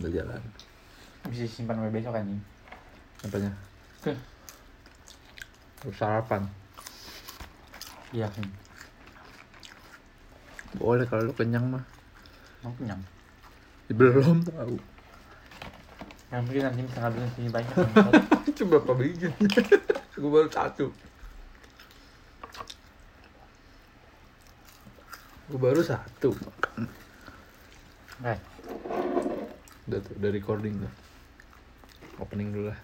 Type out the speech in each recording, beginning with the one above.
Udah jalan. Bisa simpan sampai besok kan nih. Apanya? Oke. Harus sarapan. Iya kan. Boleh kalau lu kenyang mah. Mau kenyang. Belum tahu. Yang mungkin nanti bisa ngabisin sini banyak. Itu berapa biji? Gue baru satu. Gue baru satu. Oke. Udah udah recording tuh. Opening dulu lah.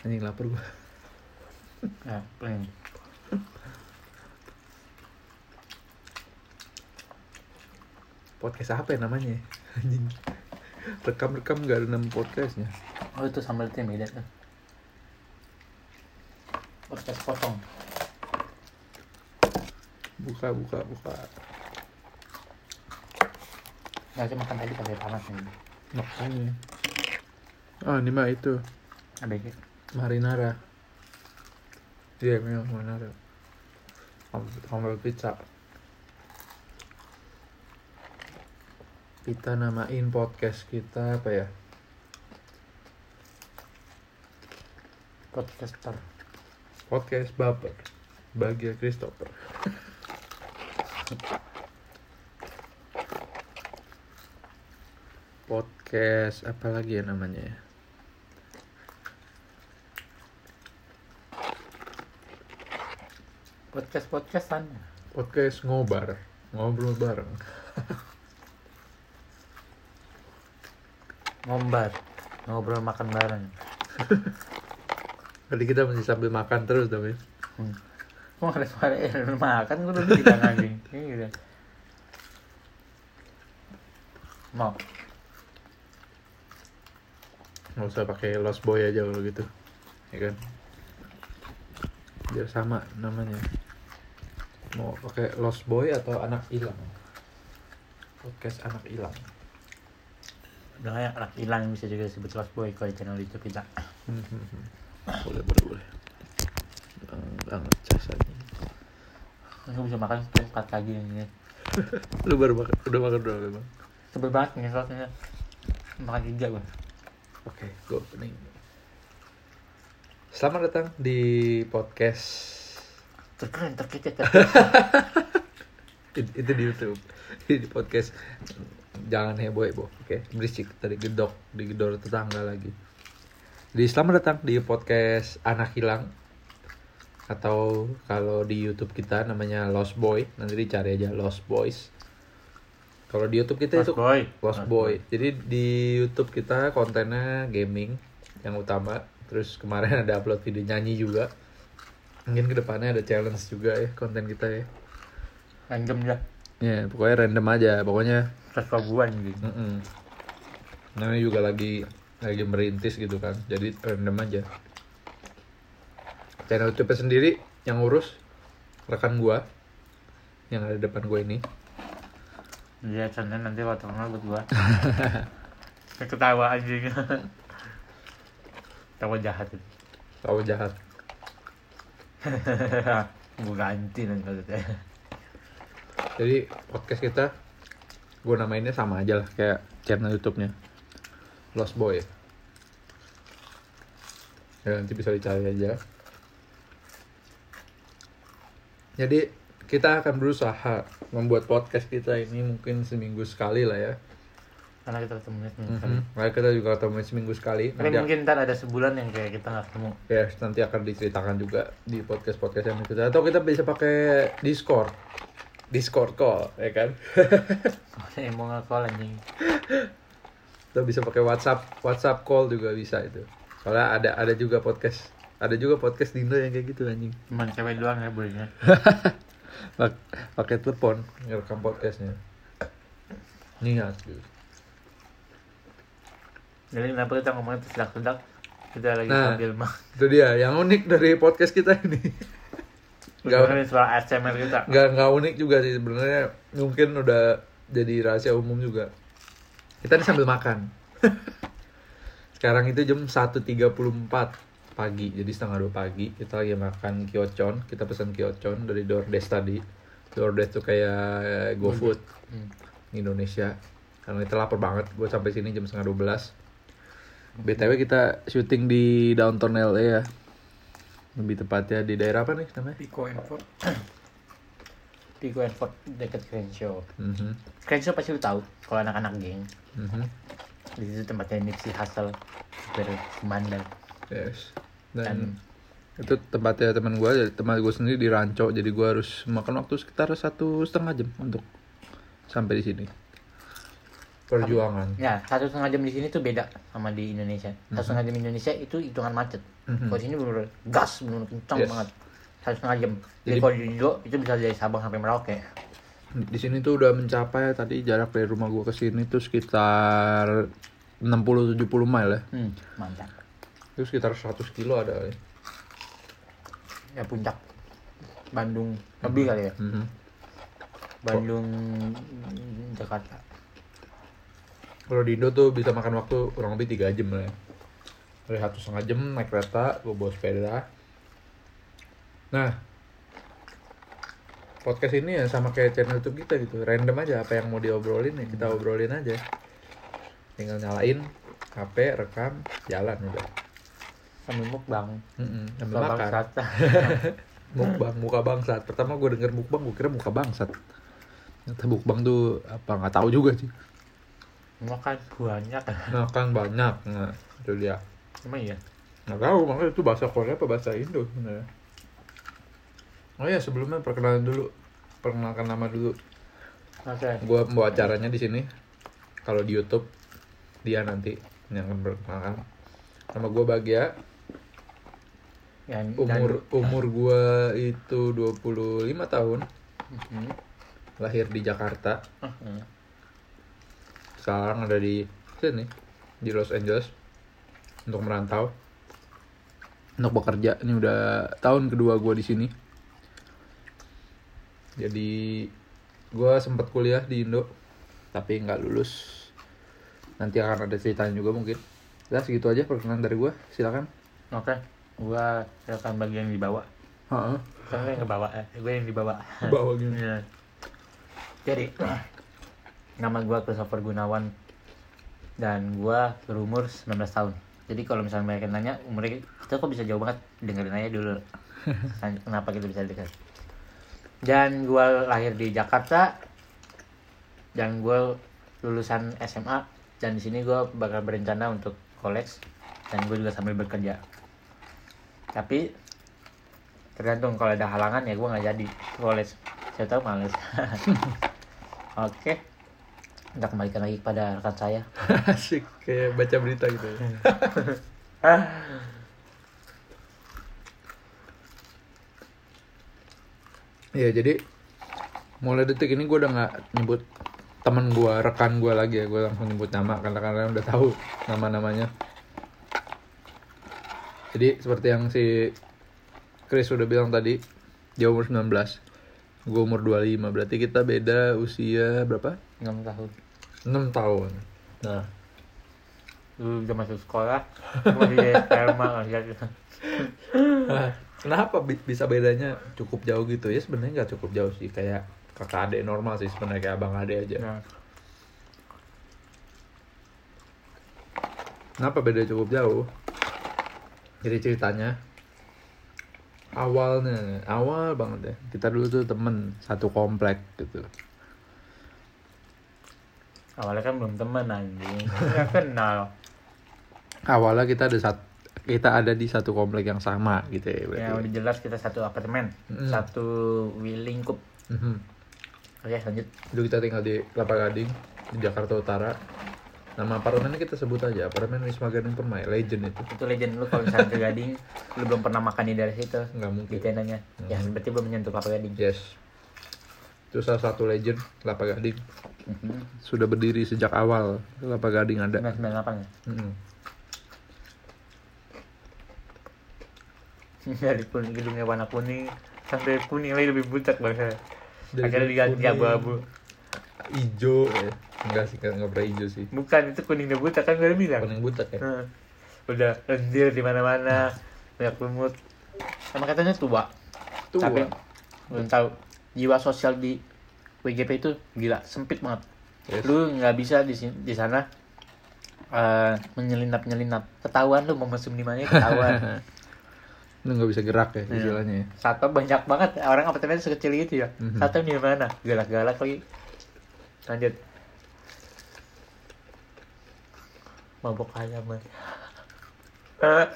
Anjing lapar gue. Ya. Podcast apa ya namanya? Anjing. Rekam-rekam gak ada nama podcastnya. Oh itu sambal itu yang beda tuh. Podcast potong. Buka, buka, buka. Nggak makan tadi pakai panas nih. Makanya. Oh, ini mah itu. ABG. Marinara. Iya, memang marinara. Sambal pizza. Kita namain podcast kita apa ya? Podcaster. Podcast Baper. Bahagia Christopher. Podcast apa lagi ya namanya ya? Podcast podcastan. Podcast ngobar. Ngobrol bareng. Ngombar. Ngobrol makan bareng. Tadi kita masih sambil makan terus tapi. Hmm. Kok ada suara eh, makan gue udah kita anjing. Ini gitu. Mau. Nggak usah pakai Lost Boy aja kalau gitu. Ya kan? Biar sama namanya. Mau pakai Lost Boy atau anak hilang? Podcast anak hilang. Udah kayak anak hilang bisa juga disebut lost boy kalau di channel YouTube kita. boleh boleh boleh. Bang- banget jasanya Aku bisa makan sampai empat kali ini. lu baru makan udah makan berapa bang? Sebel banget nih soalnya. Makan tiga gue. Oke gue opening. Selamat datang di podcast. Terkeren, terkecet. itu, itu di YouTube. Di podcast. Jangan heboh heboh. Oke berisik. Tadi gedok digedor tetangga lagi. Di selamat datang di podcast anak hilang. Atau kalau di YouTube kita namanya Lost Boy. Nanti dicari aja Lost Boys kalau di YouTube kita itu Lost boy. Lost Boy jadi di YouTube kita kontennya gaming yang utama terus kemarin ada upload video nyanyi juga mungkin ke depannya ada challenge juga ya konten kita ya Random dah. Ya, pokoknya random aja. Pokoknya ribuan gitu. mm namanya juga lagi lagi merintis gitu kan. Jadi random aja. Channel YouTube sendiri yang ngurus rekan gua yang ada depan gua ini. Dia channel nanti waktu kenal buat gua. Ketawa anjing. Tawa jahat itu. Tahu jahat. Gue ganti nanti maksudnya. Jadi podcast kita gua namainnya sama aja lah kayak channel YouTube-nya. Lost Boy. Ya nanti bisa dicari aja. Jadi kita akan berusaha membuat podcast kita ini mungkin seminggu sekali lah ya. Karena kita ketemu nih. Mhm. Nah, kita juga ketemu seminggu sekali. Tapi Nanti, mungkin ntar ada sebulan yang kayak kita nggak ketemu. ya, nanti akan diceritakan juga di podcast podcast yang kita. Atau kita bisa pakai Discord, Discord call, ya kan? Yang mau nge-call anjing. Atau bisa pakai WhatsApp, WhatsApp call juga bisa itu. Soalnya ada ada juga podcast, ada juga podcast Dindo yang kayak gitu anjing. Cuman cewek doang ya bolehnya. Pak- Pakai telepon ngerekam podcastnya. Niat gitu. Jadi kenapa kita ngomongin sedak-sedak kita lagi Nah. sambil mah. Itu dia yang unik dari podcast kita ini. Gak, Ngomongin soal ASMR kita. nggak nggak unik juga sih sebenarnya mungkin udah jadi rahasia umum juga kita ini sambil makan sekarang itu jam 1.34 pagi jadi setengah dua pagi kita lagi makan kiocon kita pesan kiocon dari DoorDash tadi DoorDash tuh kayak GoFood Hmm. Indonesia karena kita lapar banget gue sampai sini jam setengah 12 btw kita syuting di downtown LA ya lebih tepatnya di daerah apa nih namanya Pico and Ford. Pico and Ford deket Crenshaw. Mhm, Crenshaw pasti lu tahu kalau anak-anak geng. mhm, Di situ tempatnya Nipsey Hussle berkumandang. Yes Dan dan itu tempatnya teman gue teman gue sendiri di Ranco jadi gue harus makan waktu sekitar satu setengah jam untuk sampai di sini perjuangan ya satu setengah jam di sini tuh beda sama di Indonesia. Satu setengah jam di Indonesia itu hitungan macet. Mhm. Kalau di sini bener gas bener kencang Yes. banget. Satu setengah jam. Jadi, Jadi- kalau di Indo itu bisa dari Sabang sampai Merauke. di sini tuh udah mencapai tadi jarak dari rumah gue ke sini tuh sekitar 60-70 mile ya Hmm, mantap. Itu sekitar 100 kilo ada kali. Ya puncak Bandung lebih kali ya. Mhm. Bandung Jakarta. Kalau di Indo tuh bisa makan waktu kurang lebih 3 jam lah ya. Dari satu setengah jam naik kereta, gue bawa sepeda. Nah, podcast ini ya sama kayak channel YouTube kita gitu. Random aja apa yang mau diobrolin ya kita obrolin aja. Tinggal nyalain HP, rekam, jalan udah. Sambil mukbang. Mm-mm, sambil makan. bangsat. Mukbang, muka bangsat. Pertama gue denger mukbang, gue kira muka bangsat. Ternyata mukbang tuh apa nggak tahu juga sih. Makan banyak. Makan banyak, nah itu dia. Emang iya. Nggak tahu, makanya itu bahasa Korea apa bahasa Indo sebenarnya. Oh ya sebelumnya perkenalan dulu, perkenalkan nama dulu. Oke. Gue membawa acaranya di sini. Kalau di YouTube dia nanti yang akan perkenalkan. Nama gue Bagia. Yang Umur umur gue itu 25 tahun. Mhm. Lahir di Jakarta. Mhm. Sekarang ada di sini di Los Angeles untuk merantau. Untuk bekerja ini udah tahun kedua gue di sini. Jadi gue sempat kuliah di Indo tapi nggak lulus. Nanti akan ada ceritanya juga mungkin. Ya segitu aja perkenalan dari gue. Silakan. Oke. Gua akan bagian di bawah. Heeh. Kan yang ke bawah, eh. gue yang di bawah. Bawa gini. Iya. Jadi nama gua Christopher Gunawan dan gua berumur 19 tahun. Jadi kalau misalnya mereka nanya umurnya kita kok bisa jauh banget dengerin aja dulu. Kenapa kita bisa dekat? Dan gua lahir di Jakarta dan gua lulusan SMA dan di sini gua bakal berencana untuk college dan gue juga sambil bekerja. Tapi tergantung kalau ada halangan ya gue nggak jadi college saya tahu males oke kita kembalikan lagi kepada rekan saya Asik kayak baca berita gitu. ya. Iya jadi mulai detik ini gue udah nggak nyebut temen gue, rekan gue lagi ya, gue langsung nyebut nama karena kalian udah tahu nama-namanya. Jadi seperti yang si Chris udah bilang tadi, dia umur 19, gue umur 25, berarti kita beda usia berapa? 6 tahun. 6 tahun. Nah, lu udah masuk sekolah masih sperma masih. Nah, kenapa bi- bisa bedanya cukup jauh gitu? Ya sebenarnya nggak cukup jauh sih. Kayak kakak adik normal sih sebenarnya kayak abang adik aja. Nah, kenapa beda cukup jauh jadi ceritanya awalnya awal banget ya. Kita dulu tuh temen satu komplek gitu. Awalnya kan belum temen anjing. Nggak kenal. Awalnya kita ada satu kita ada di satu komplek yang sama gitu ya berarti. ya udah jelas kita satu apartemen. Mm. satu lingkup Mhm. oke lanjut. Dulu kita tinggal di Kelapa Gading di Jakarta Utara nama apartemennya kita sebut aja apartemen Wisma Gading Permai legend itu itu legend lu kalau misalnya ke Gading lu belum pernah makan di daerah situ nggak mungkin di tendanya ya berarti belum menyentuh Kelapa Gading Yes. Itu salah satu legend Kelapa Gading. Mhm. Sudah berdiri sejak awal Kelapa Gading ada. 998 ya Mm-mm. dari kuning gedungnya warna kuning sampai kuning lagi lebih butak bangsa Dari akhirnya diganti abu-abu Ijo. Eh. Enggak sih, enggak, enggak pernah ijo sih. bukan itu kuning dan butak kan gue udah bilang Kuning butek ya. Nah, udah lendir di mana-mana banyak lumut sama katanya tua Tua. tapi belum tahu jiwa sosial di WGP itu gila sempit banget Yes. lu nggak bisa di di sana eh, menyelinap nyelinap ketahuan lu mau mesum di mana ketahuan Lu nggak bisa gerak ya istilahnya ya. Satu banyak banget orang apartemen sekecil itu ya. Mhm. Satu di mana? Galak-galak lagi. Lanjut. Mabok ayam. Eh,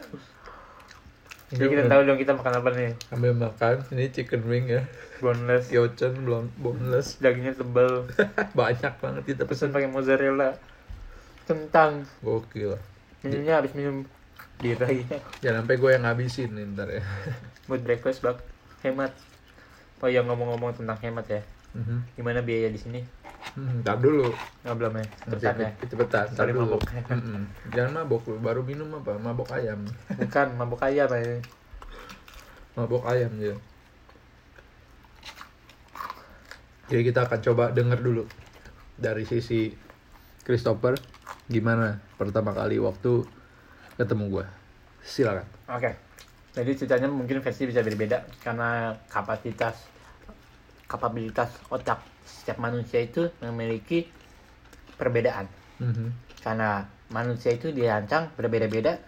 Jadi kita tahu dong kita makan apa nih. Ambil makan, ini chicken wing ya. Boneless. Kyochen belum boneless. Dagingnya tebal. Banyak banget kita Pesan pesen. pakai mozzarella. Kentang. Gokil. Minumnya habis minum dirai. Jangan sampai gue yang ngabisin nih ntar ya. Buat breakfast bak. Hemat. Oh ya ngomong-ngomong tentang hemat ya. Mhm. Gimana biaya di sini? Hmm, dulu. Nggak belum ya? Cepetan ya? Cepet- Cepetan, dulu. mabok. Mhm. Jangan mabok lu, baru minum apa? Mabok ayam. Bukan, mabuk ayam ya. Mabok ayam dia. Jadi kita akan coba denger dulu dari sisi Christopher gimana pertama kali waktu ketemu gua. Silakan. Oke. Jadi ceritanya mungkin versi bisa berbeda karena kapasitas kapabilitas otak setiap manusia itu memiliki perbedaan. Mhm. Karena manusia itu dirancang berbeda-beda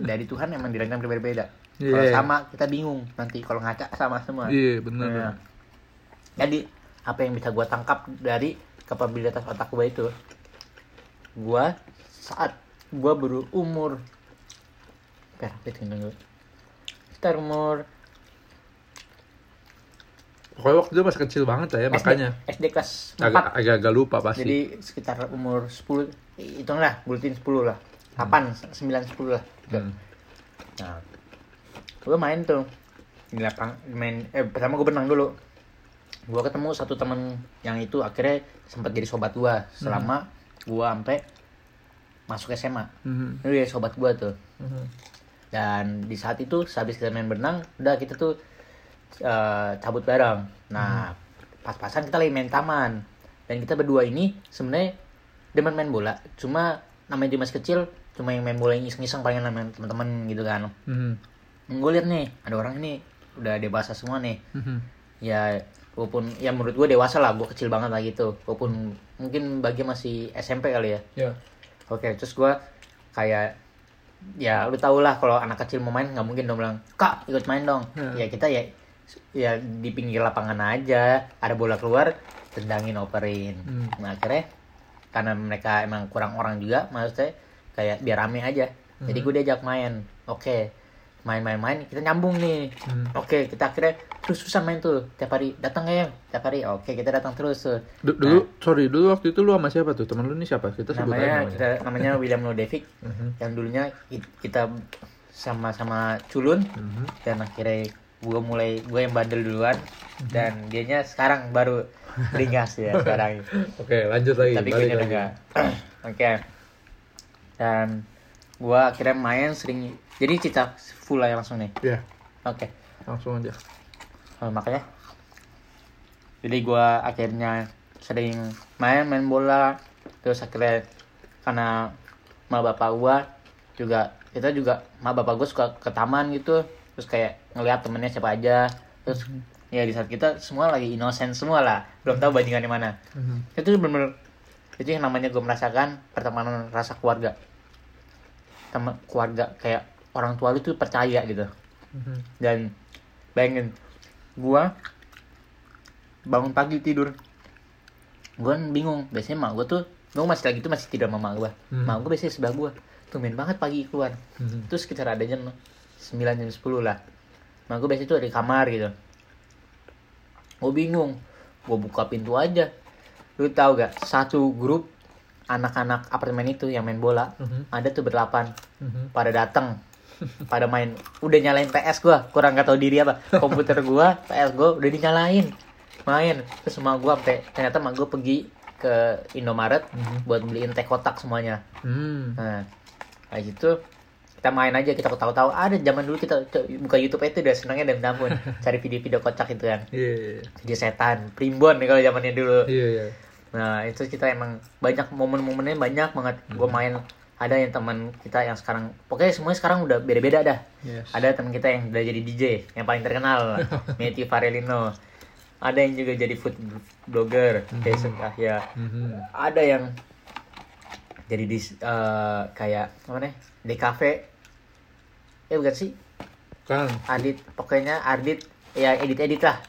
dari Tuhan emang dirancang berbeda-beda. Kalau Iya. sama kita bingung nanti kalau ngaca sama semua. Iya, benar. Nah, jadi apa yang bisa gua tangkap dari kapabilitas otak gua itu, gua saat gua berumur? Sekitar umur Pokoknya waktu itu masih kecil banget lah ya, SD, makanya. SD kelas 4 agak agak, agak lupa pasti. jadi sekitar umur 10 hitunglah buletin 10 lah. 8 9 10 lah. Hmm. nah gue main tuh. Di lapang main eh pertama gue berenang dulu. Gue ketemu satu temen yang itu akhirnya sempat jadi sobat gue selama gue sampai masuk SMA Mhm. itu dia sobat gue tuh. Mhm. dan di saat itu sehabis kita main berenang udah kita tuh eh, cabut bareng nah pas-pasan kita lagi main taman dan kita berdua ini sebenarnya demen main bola cuma namanya dia masih kecil cuma yang main bola yang iseng-iseng paling sama teman-teman gitu kan Mhm. gue liat nih ada orang ini udah dewasa semua nih Mhm. ya walaupun ya menurut gue dewasa lah gue kecil banget lah gitu walaupun mungkin bagi masih SMP kali ya Ya. Oke, terus gua kayak ya lu tau lah kalau anak kecil mau main nggak mungkin dong bilang kak ikut main dong. Hmm. Ya kita ya ya di pinggir lapangan aja ada bola keluar tendangin operin. Hmm. Nah akhirnya karena mereka emang kurang orang juga maksudnya kayak biar rame aja. Jadi gue diajak main. Oke main-main-main kita nyambung nih. Hmm. Oke kita akhirnya terus susah main tuh tiap hari datang ya tiap hari. Oke kita datang terus tuh. Du- dulu sorry dulu waktu itu lu sama siapa tuh teman lu ini siapa kita sebut namanya namanya kita namanya William Lodevic Mhm. yang dulunya ki- kita sama-sama culun Mhm. dan akhirnya gue mulai gue yang bandel duluan dan dianya sekarang baru ringas ya sekarang. Oke lanjut lagi tapi gue enggak oke. Dan gue akhirnya main sering jadi cita full aja langsung nih? Ya oke. Langsung aja. Oh, makanya. Jadi gua akhirnya sering main main bola terus akhirnya karena ma bapak gua juga kita juga ma bapak gua suka ke taman gitu. Terus kayak ngeliat temennya siapa aja. Terus ya di saat kita semua lagi innocent semua lah. Belum tahu bajingan di mana. Mhm. itu bener itu yang namanya gue merasakan pertemanan rasa keluarga. Teman keluarga kayak orang tua lu tuh percaya gitu. Mhm. dan bayangin gua bangun pagi tidur. Gua kan bingung biasanya mak gua tuh gua masih lagi tuh masih tidur sama mak gua. Hmm. mak gua biasanya sebelah gua tumben banget pagi keluar. Mhm. terus sekitar ada jam 9 jam 10 lah mak gua biasanya tuh ada di kamar gitu gua bingung gua buka pintu aja lu tahu gak satu grup anak-anak apartemen itu yang main bola Mhm. ada tuh berdelapan Mhm. pada datang pada main udah nyalain PS gua kurang gak tahu diri apa komputer gua PS gua udah dinyalain main terus sama gua sampai ternyata mak gua pergi ke Indomaret Mhm. buat beliin teh kotak semuanya Hmm. nah kayak gitu kita main aja kita tahu-tahu ada zaman dulu kita buka YouTube itu udah senangnya dan ampun cari video-video kocak itu kan Iya, iya, video setan primbon nih kalau zamannya dulu iya, iya. Nah itu kita emang banyak momen-momennya banyak banget. Gue main ada yang teman kita yang sekarang, pokoknya semuanya sekarang udah beda-beda dah. Yes. Ada teman kita yang udah jadi DJ, yang paling terkenal, Matthew Farelino. ada yang juga jadi food blogger Jason Kahya Mhm. ada yang jadi di eh, kayak apa nih di cafe ya bukan sih. Kan. Adit pokoknya Adit ya edit edit lah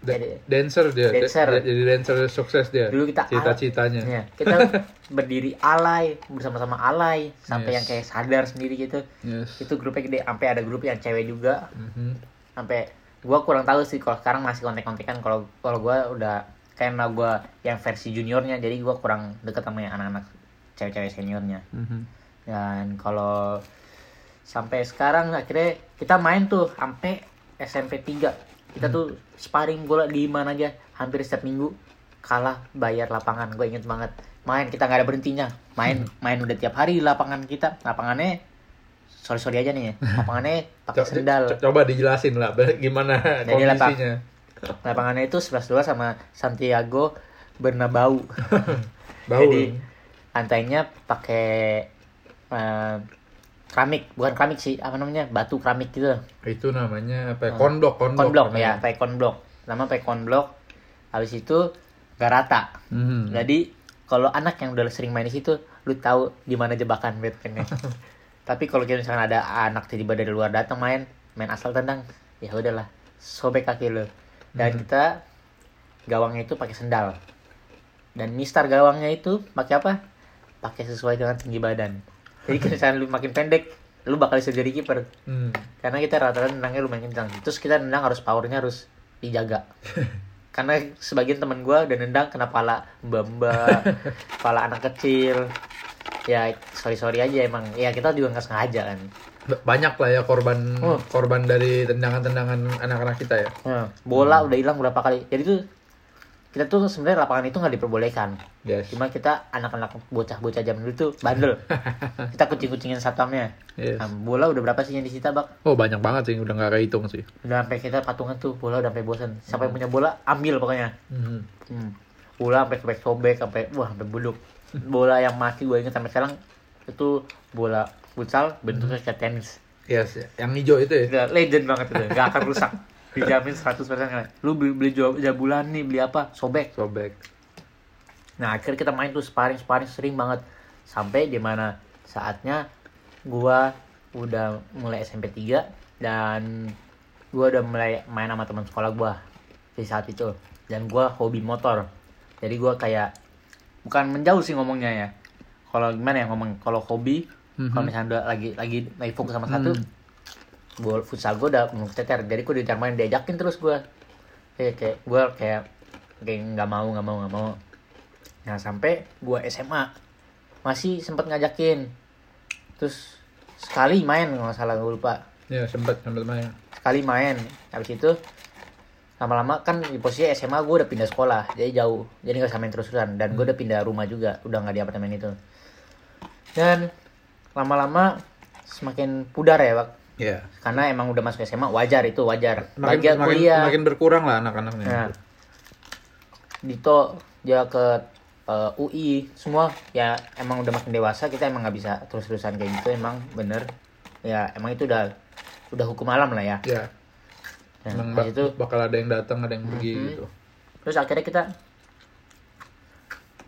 Jadi- dancer dia. Da- Dancer. da- jadi dancer sukses dia. Dulu kita cita-citanya. Ya, kita berdiri alay bersama-sama alay sampai Yes. yang kayak sadar sendiri gitu. Yes. Itu grupnya gede sampai ada grup yang cewek juga. Mhm. sampai gua kurang tahu sih kalau sekarang masih kontek-kontekan. Kalau kalau gua udah karena gua yang versi juniornya jadi gua kurang deket sama yang anak-anak cewek-cewek seniornya. Mhm. dan kalau sampai sekarang akhirnya kita main tuh sampai SMP 3 kita tuh sparring bola di mana aja hampir setiap minggu kalah bayar lapangan. Gue inget banget. Main kita nggak ada berhentinya. Main main udah tiap hari lapangan kita. Lapangannya sorry sorry aja nih ya. lapangannya pakai sendal. co- coba dijelasin lah gimana Jadi kondisinya. lapangannya itu 11-2 sama Santiago Bernabeu. Bau. Jadi lantainya pakai eh, keramik, bukan keramik sih, apa namanya? Batu keramik gitu. itu namanya apa ya? kondok kondok Konblok namanya. ya, pakai konblok. Nama pakai konblok. Habis itu gak rata. Mhm. Jadi kalau anak yang udah sering main di situ, lu tahu di mana jebakan Batman-nya. Tapi kalau kita misalkan ada anak tiba-tiba dari luar datang main, main asal tendang, ya udahlah, sobek kaki lu. Dan kita gawangnya itu pakai sendal. Dan mistar gawangnya itu pakai apa? Pakai sesuai dengan tinggi badan. Jadi kalau misalkan lu makin pendek, lu bakal bisa jadi kiper. Hmm. Karena kita rata-rata nendangnya lumayan kencang. Terus kita nendang harus powernya harus dijaga. Karena sebagian teman gua udah nendang kena pala mbak-mbak, pala anak kecil. Ya sorry sorry aja emang. Ya kita juga nggak sengaja kan. Banyak lah ya korban Oh. korban dari tendangan-tendangan anak-anak kita ya Nah, bola udah hilang berapa kali. Jadi tuh kita tuh sebenarnya lapangan itu nggak diperbolehkan. yes Cuma kita anak-anak bocah-bocah zaman dulu tuh bandel. kita kucing-kucingin satpamnya. yes Nah, bola udah berapa sih yang disita bak? oh banyak banget sih udah nggak kehitung sih Udah sampai kita patungan tuh bola udah sampai bosan. Siapa yang punya bola ambil pokoknya. Mhm. Hmm. Bola sampai sobek sobek sampai wah sampai buluk. Bola yang masih gue inget sampai sekarang itu bola futsal bentuknya kayak tenis. yes yang hijau itu ya Udah legend banget itu, gak akan rusak. Dijamin 100% kan. Lu beli beli jual jabulan nih, beli apa? Sobek. sobek Nah, akhirnya kita main tuh sparring sparring sering banget sampai di mana saatnya gua udah mulai SMP 3 dan gua udah mulai main sama teman sekolah gua di saat itu dan gua hobi motor. Jadi gua kayak bukan menjauh sih ngomongnya ya. Kalau gimana ya ngomong kalau hobi Mhm. kalau misalnya udah lagi lagi lagi fokus sama satu Hmm. Gua futsal gua udah mau teter. Jadi gua diajak main diajakin terus gua. Kayak kayak gua kayak kayak nggak mau nggak mau nggak mau. Nah sampai gua SMA masih sempet ngajakin. Terus sekali main nggak salah gue lupa. Ya sempat sempat main. Sekali main. Habis itu lama-lama kan di posisi SMA gue udah pindah sekolah jadi jauh. Jadi nggak sama main terus-terusan. Dan gue udah pindah rumah juga udah nggak di apartemen itu. Dan lama-lama semakin pudar ya Pak ya karena emang udah masuk SMA wajar itu wajar. Makin bagian makin, kuliah makin berkurang lah anak-anaknya. Nah. Dito dia ke eh, UI semua ya emang udah makin dewasa kita emang nggak bisa terus-terusan kayak gitu emang bener. Ya emang itu udah udah hukum alam lah ya. Ya. Nah, emang bak- itu bakal ada yang datang ada yang pergi Mhm. gitu. Terus akhirnya kita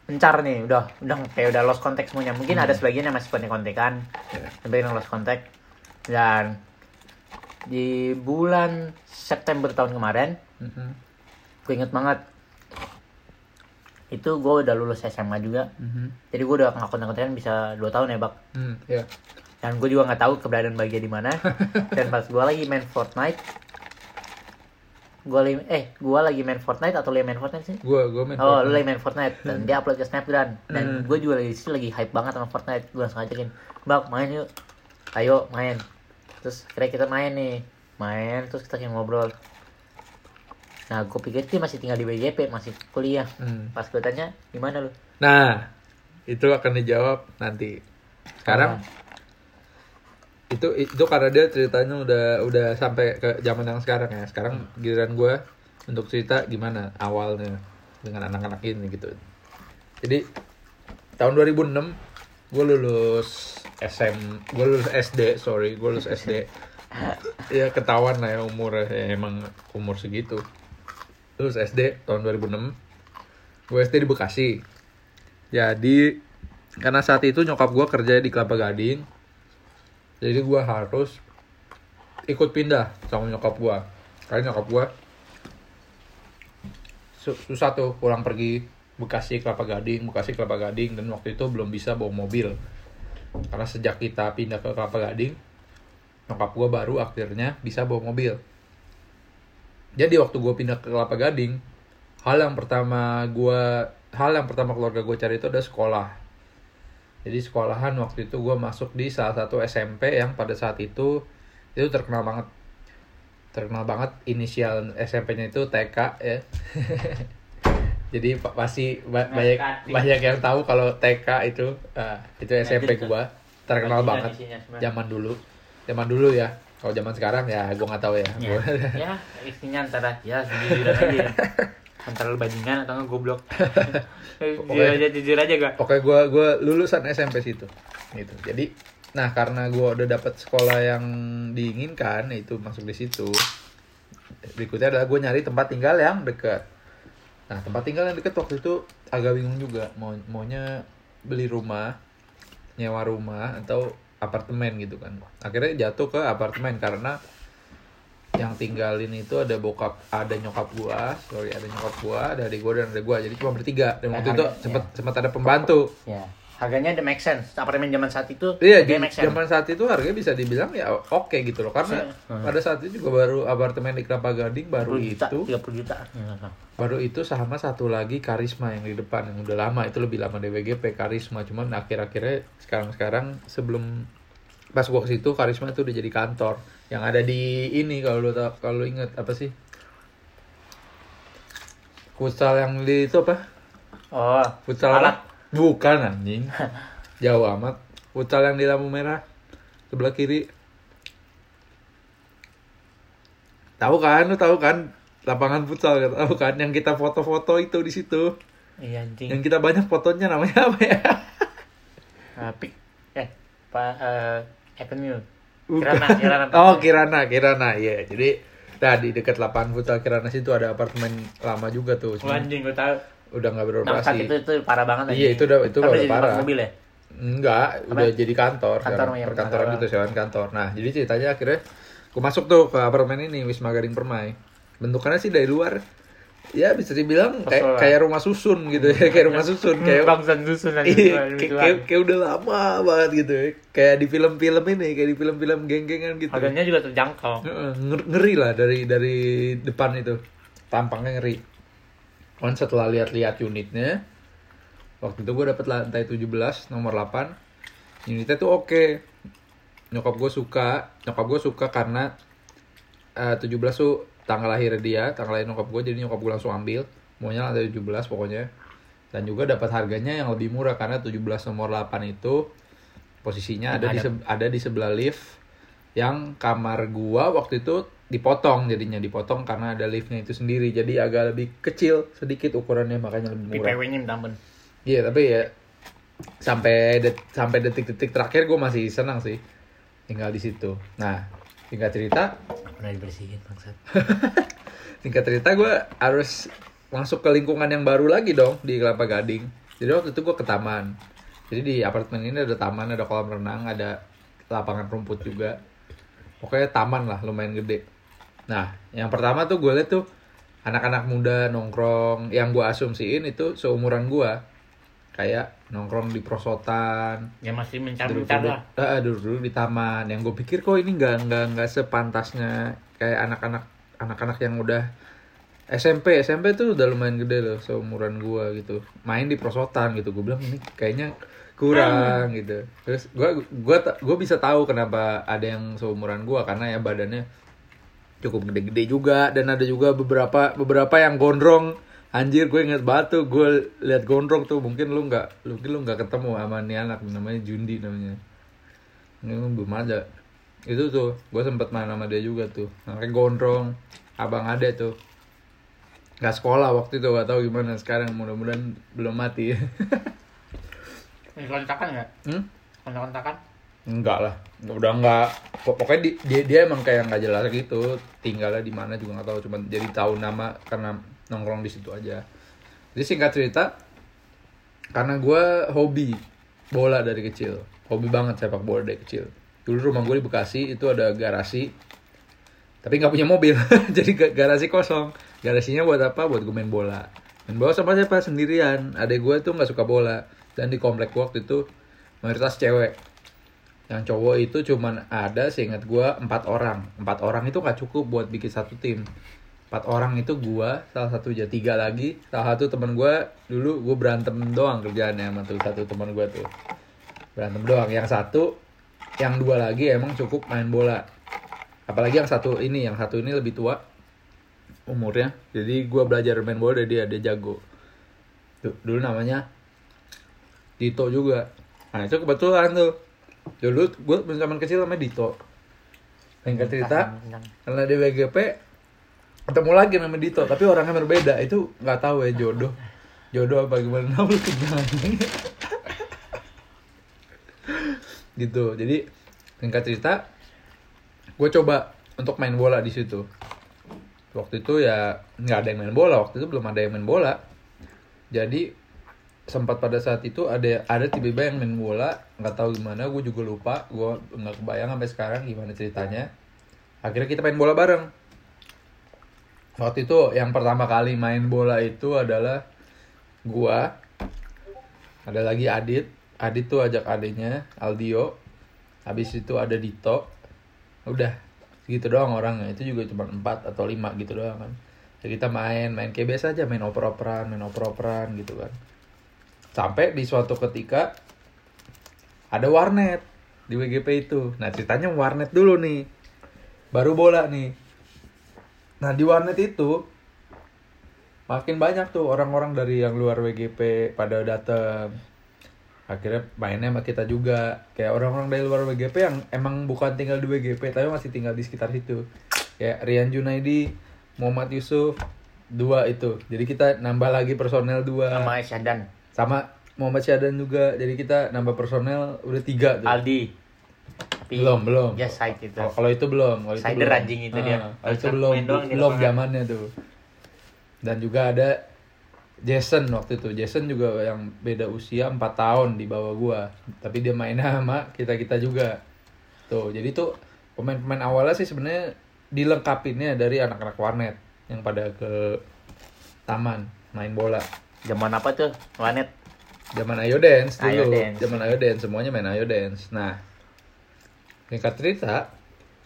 mencar nih udah udah kayak udah lost contact semuanya. Mungkin ada sebagian yang masih kontek kontekan ya. sebagian yang lost contact dan di bulan September tahun kemarin Mhm. gue inget banget itu gue udah lulus SMA juga Mhm. jadi gue udah nggak kontak kontekan bisa dua tahun ya bak Hmm, ya dan gue juga nggak tahu keberadaan bagia di mana dan pas gue lagi main Fortnite gue lagi eh gue lagi main Fortnite atau yang main Fortnite sih gua gua main Oh, lu Fortnite. lagi main Fortnite dan dia upload ke Snapdragon dan Hmm. gue juga lagi sih lagi hype banget sama Fortnite. Gue langsung ajakin, "Bang, main yuk." Ayo, main. Terus kira kita main nih. Main terus kita kayak ngobrol. Nah, gue pikir dia masih tinggal di BJP, masih kuliah. Hmm. Pas gue tanya, "Gimana lu?" nah itu akan dijawab nanti sekarang itu itu karena dia ceritanya udah udah sampai ke zaman yang sekarang ya sekarang giliran gue untuk cerita gimana awalnya dengan anak-anak ini gitu jadi tahun 2006 gue lulus SM gue lulus SD sorry gue lulus SD ya ketahuan lah ya umur ya emang umur segitu. Lulus SD tahun 2006 gue SD di Bekasi. Jadi karena saat itu nyokap gue kerja di Kelapa Gading. Jadi gue harus ikut pindah sama nyokap gue karena nyokap gue su- susah tuh pulang pergi Bekasi Kelapa Gading Bekasi Kelapa Gading dan waktu itu belum bisa bawa mobil. Karena sejak kita pindah ke Kelapa Gading nyokap gue baru akhirnya bisa bawa mobil. Jadi waktu gue pindah ke Kelapa Gading hal yang pertama gue hal yang pertama keluarga gue cari itu ada sekolah. Jadi sekolahan waktu itu gue masuk di salah satu SMP yang pada saat itu itu terkenal banget. Terkenal banget inisial SMP-nya itu TK ya jadi pa- pasti ba- banyak Kati. banyak yang tahu kalau TK itu ah, itu SMP gitu. gua terkenal banget zaman dulu zaman dulu ya kalau zaman sekarang ya gua nggak tahu ya ya, ya isinya antara ya jujur aja ya. antara lu bajingan atau nggak goblok jujur aja jujur aja gak Oke, gua gua lulusan SMP situ. Gitu. Jadi, nah karena gua udah dapat sekolah yang diinginkan, itu masuk di situ. Berikutnya adalah gue nyari tempat tinggal yang dekat. Nah, tempat tinggal yang dekat waktu itu agak bingung juga. Mau maunya beli rumah, nyewa rumah atau apartemen gitu kan. Akhirnya jatuh ke apartemen karena yang tinggalin itu ada bokap ada nyokap gua sorry ada nyokap gua ada adik gua dan ada gua. Jadi cuma bertiga. Dan waktu itu harga- sempat sempat ada pembantu. Ya harganya ada make sense. Apartemen zaman saat itu iya di make sense. zaman saat itu harganya bisa dibilang ya oke gitu loh. Karena Hmm. pada saat itu juga baru apartemen di Kelapa Gading baru 30 juta, itu 30 juta. baru itu sama satu lagi karisma yang di depan yang udah lama. Itu lebih lama DWGP karisma. Cuman akhir-akhirnya sekarang-sekarang sebelum pas gua ke situ karisma itu udah jadi kantor. Yang ada di ini kalau lu tau kalau inget apa sih? Futsal yang di itu apa? Oh futsal alat. apa? Bukan anjing. Jauh amat. Futsal yang di lampu merah sebelah kiri. Tahu kan lu tahu kan? Lapangan futsal tahu kan? Yang kita foto-foto itu di situ. Iya anjing. Yang kita banyak fotonya namanya apa ya? Apik eh pak eh Avenue. Kirana Kirana oh Kirana Kirana iya. Jadi nah di dekat lapangan futsal Kirana situ ada apartemen lama juga tuh cuman anjing gue tahu udah nggak Nah, beroperasi itu itu parah banget Iya, itu udah- itu udah parah. mobil ya Enggak, udah jadi kantor, Kantor, ya, perkantoran kantor. gitu, sewaan kantor. Nah, jadi ceritanya akhirnya gue masuk tuh ke apartemen ini Wisma Garing Permai. Bentukannya sih dari luar ya bisa dibilang kayak kayak rumah susun gitu ya, kayak rumah susun kayak bangsan dusun aja Iya, kayak, kayak, kayak udah lama banget gitu ya. Kayak di film-film ini, kayak di film-film geng-gengan gitu. harganya juga terjangkau ngeri lah dari dari depan itu tampangnya ngeri kan setelah lihat-lihat unitnya waktu itu gue dapet lantai 17 nomor 8 unitnya tuh oke. Nyokap gue suka. Nyokap gue suka karena eh, 17 tuh tanggal lahir dia tanggal lahir nyokap gue jadi nyokap gue langsung ambil. Maunya lantai 17 pokoknya. Dan juga dapat harganya yang lebih murah karena 17 nomor 8 itu posisinya ada di ada di sebelah lift yang kamar gua waktu itu dipotong jadinya dipotong karena ada liftnya itu sendiri jadi agak lebih kecil sedikit ukurannya makanya lebih murah PPW nya minta ampun iya tapi ya sampai det- sampai detik-detik terakhir gue masih senang sih tinggal di situ nah singkat cerita udah dibersihin bangsat singkat cerita gue harus masuk ke lingkungan yang baru lagi dong di Kelapa Gading. Jadi waktu itu gue ke taman. Jadi di apartemen ini ada taman, ada kolam renang, ada lapangan rumput juga. Pokoknya taman lah, lumayan gede. Nah, yang pertama tuh gue liat tuh anak-anak muda nongkrong yang gue asumsiin itu seumuran gue. Kayak nongkrong di prosotan, ya masih mencar-mencar lah. Eh, duduk-duduk di taman. Yang gue pikir kok ini nggak nggak nggak sepantasnya kayak anak-anak anak-anak yang udah SMP SMP tuh udah lumayan gede loh seumuran gue gitu. Main di prosotan gitu. Gue bilang ini kayaknya kurang gitu. Terus gue gue gue bisa tahu kenapa ada yang seumuran gue. Karena ya badannya cukup gede-gede juga dan ada juga beberapa beberapa yang gondrong. Anjir gue inget banget tuh gue liat gondrong tuh mungkin lu nggak lu- mungkin lu nggak ketemu sama nih anak namanya Jundi namanya. Ini lu belum ada. Itu tuh gue sempet main sama dia juga tuh anaknya gondrong abang ade tuh. Nggak sekolah waktu itu gak tahu gimana sekarang mudah-mudahan belum mati. Ini kontakan nggak? Hmm? kontak-kontakan Enggak lah, udah enggak. Pok- Pokoknya di- dia dia emang kayak nggak jelas gitu. Tinggalnya di mana juga nggak tahu. Cuman jadi tahu nama karena nongkrong di situ aja. Jadi singkat cerita karena gue hobi bola dari kecil. Hobi banget sepak bola dari kecil. Dulu rumah gue di Bekasi itu ada garasi. Tapi nggak punya mobil. Jadi ga- garasi kosong. Garasinya buat apa? Buat gue main bola. Main bola sama siapa? Sendirian. Adek gue tuh nggak suka bola. Dan di komplek waktu itu mayoritas cewek yang cowok itu cuman ada seingat gue empat orang. Empat orang itu nggak cukup buat bikin satu tim. Empat orang itu gue salah satu aja tiga lagi. Salah satu teman gue dulu gue berantem doang kerjaannya sama tuh satu teman gue tuh. Berantem doang. Yang satu yang dua lagi emang cukup main bola. Apalagi yang satu ini yang satu ini lebih tua umurnya. Jadi gue belajar main bola dari dia dia jago. Dulu namanya Dito juga. Nah itu kebetulan tuh dulu gue zaman kecil namanya Dito. Singkat cerita karena di WGP ketemu lagi nama Dito tapi orangnya berbeda. Itu nggak tahu ya jodoh. Jodoh apa gimana? Lu gitu. Jadi singkat cerita gue coba untuk main bola di situ. Waktu itu ya nggak ada yang main bola. Waktu itu belum ada yang main bola. Jadi sempat pada saat itu ada ada tiba-tiba yang main bola nggak tahu gimana gue juga lupa gue nggak kebayang sampai sekarang gimana ceritanya. Akhirnya kita main bola bareng. Waktu itu yang pertama kali main bola itu adalah gua ada lagi Adit Adit tuh ajak adiknya Aldio. Habis itu ada Dito. Udah gitu doang orangnya. Itu juga cuma 4 atau 5 gitu doang kan. Ya kita main main kayak biasa aja main oper-operan main oper-operan gitu kan sampai di suatu ketika ada warnet di WGP itu. Nah ceritanya warnet dulu nih. Baru bola nih. Nah di warnet itu makin banyak tuh orang-orang dari yang luar WGP pada datang akhirnya mainnya sama kita juga. Kayak orang-orang dari luar WGP yang emang bukan tinggal di WGP tapi masih tinggal di sekitar situ. Kayak Rian Junaidi Muhammad Yusuf dua itu. Jadi kita nambah lagi personel dua. Sama Syadan, sama Muhammad Syadan juga jadi kita nambah personel udah tiga tuh. Aldi. Tapi belum belum. Ya side itu. kalau kalau itu belum kalau itu belum. anjing itu Ah, dia. kalau itu Main belum belum zamannya tuh. Dan juga ada Jason waktu itu. Jason juga yang beda usia 4 tahun di bawah gua. Tapi dia mainnya sama kita kita juga. Tuh jadi tuh pemain-pemain awalnya sih sebenarnya dilengkapinnya dari anak-anak warnet yang pada ke taman main bola Zaman apa tuh? Planet. zaman Ayo Dance dulu Ayo Dance. zaman Ayo Dance semuanya main Ayo Dance nah singkat cerita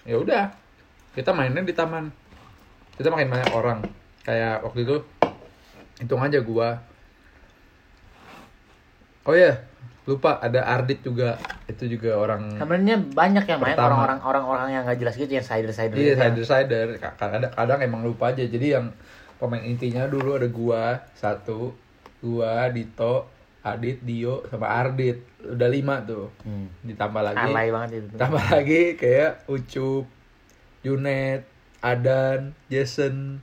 ya udah kita mainnya di taman kita makin banyak orang kayak waktu itu hitung aja gua oh ya lupa ada Ardit juga itu juga orang Sebenarnya banyak yang main Pertama. orang-orang orang-orang yang nggak jelas gitu yang sider-sider Iya, gitu ya. sider sider. Kadang, kadang emang lupa aja. Jadi yang pemain intinya dulu ada gua satu, gua Dito, Adit, Dio, sama Ardit. Udah lima tuh. Hmm. Ditambah lagi, Alay banget itu. tambah lagi kayak Ucup, Junet, Adan, Jason,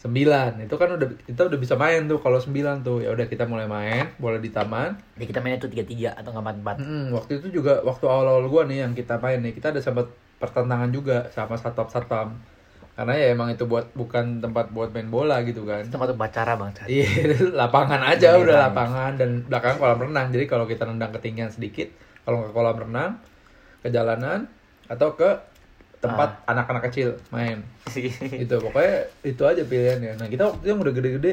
sembilan. Itu kan udah kita udah bisa main tuh kalau sembilan tuh. Ya udah kita mulai main, bola di taman. Jadi kita mainnya tuh tiga-tiga atau nggak empat-empat. Mm, waktu itu juga waktu awal-awal gua nih yang kita main nih, kita ada sempat pertentangan juga sama satpam-satpam. Karena ya emang itu buat bukan tempat buat main bola gitu kan. Tempat upacara bang. Iya, lapangan aja Beneran. udah lapangan dan belakang kolam renang. Jadi kalau kita nendang ketinggian sedikit, kalau ke kolam renang, ke jalanan atau ke tempat anak-anak kecil main. Itu pokoknya itu aja pilihannya. Nah, kita waktu itu yang udah gede-gede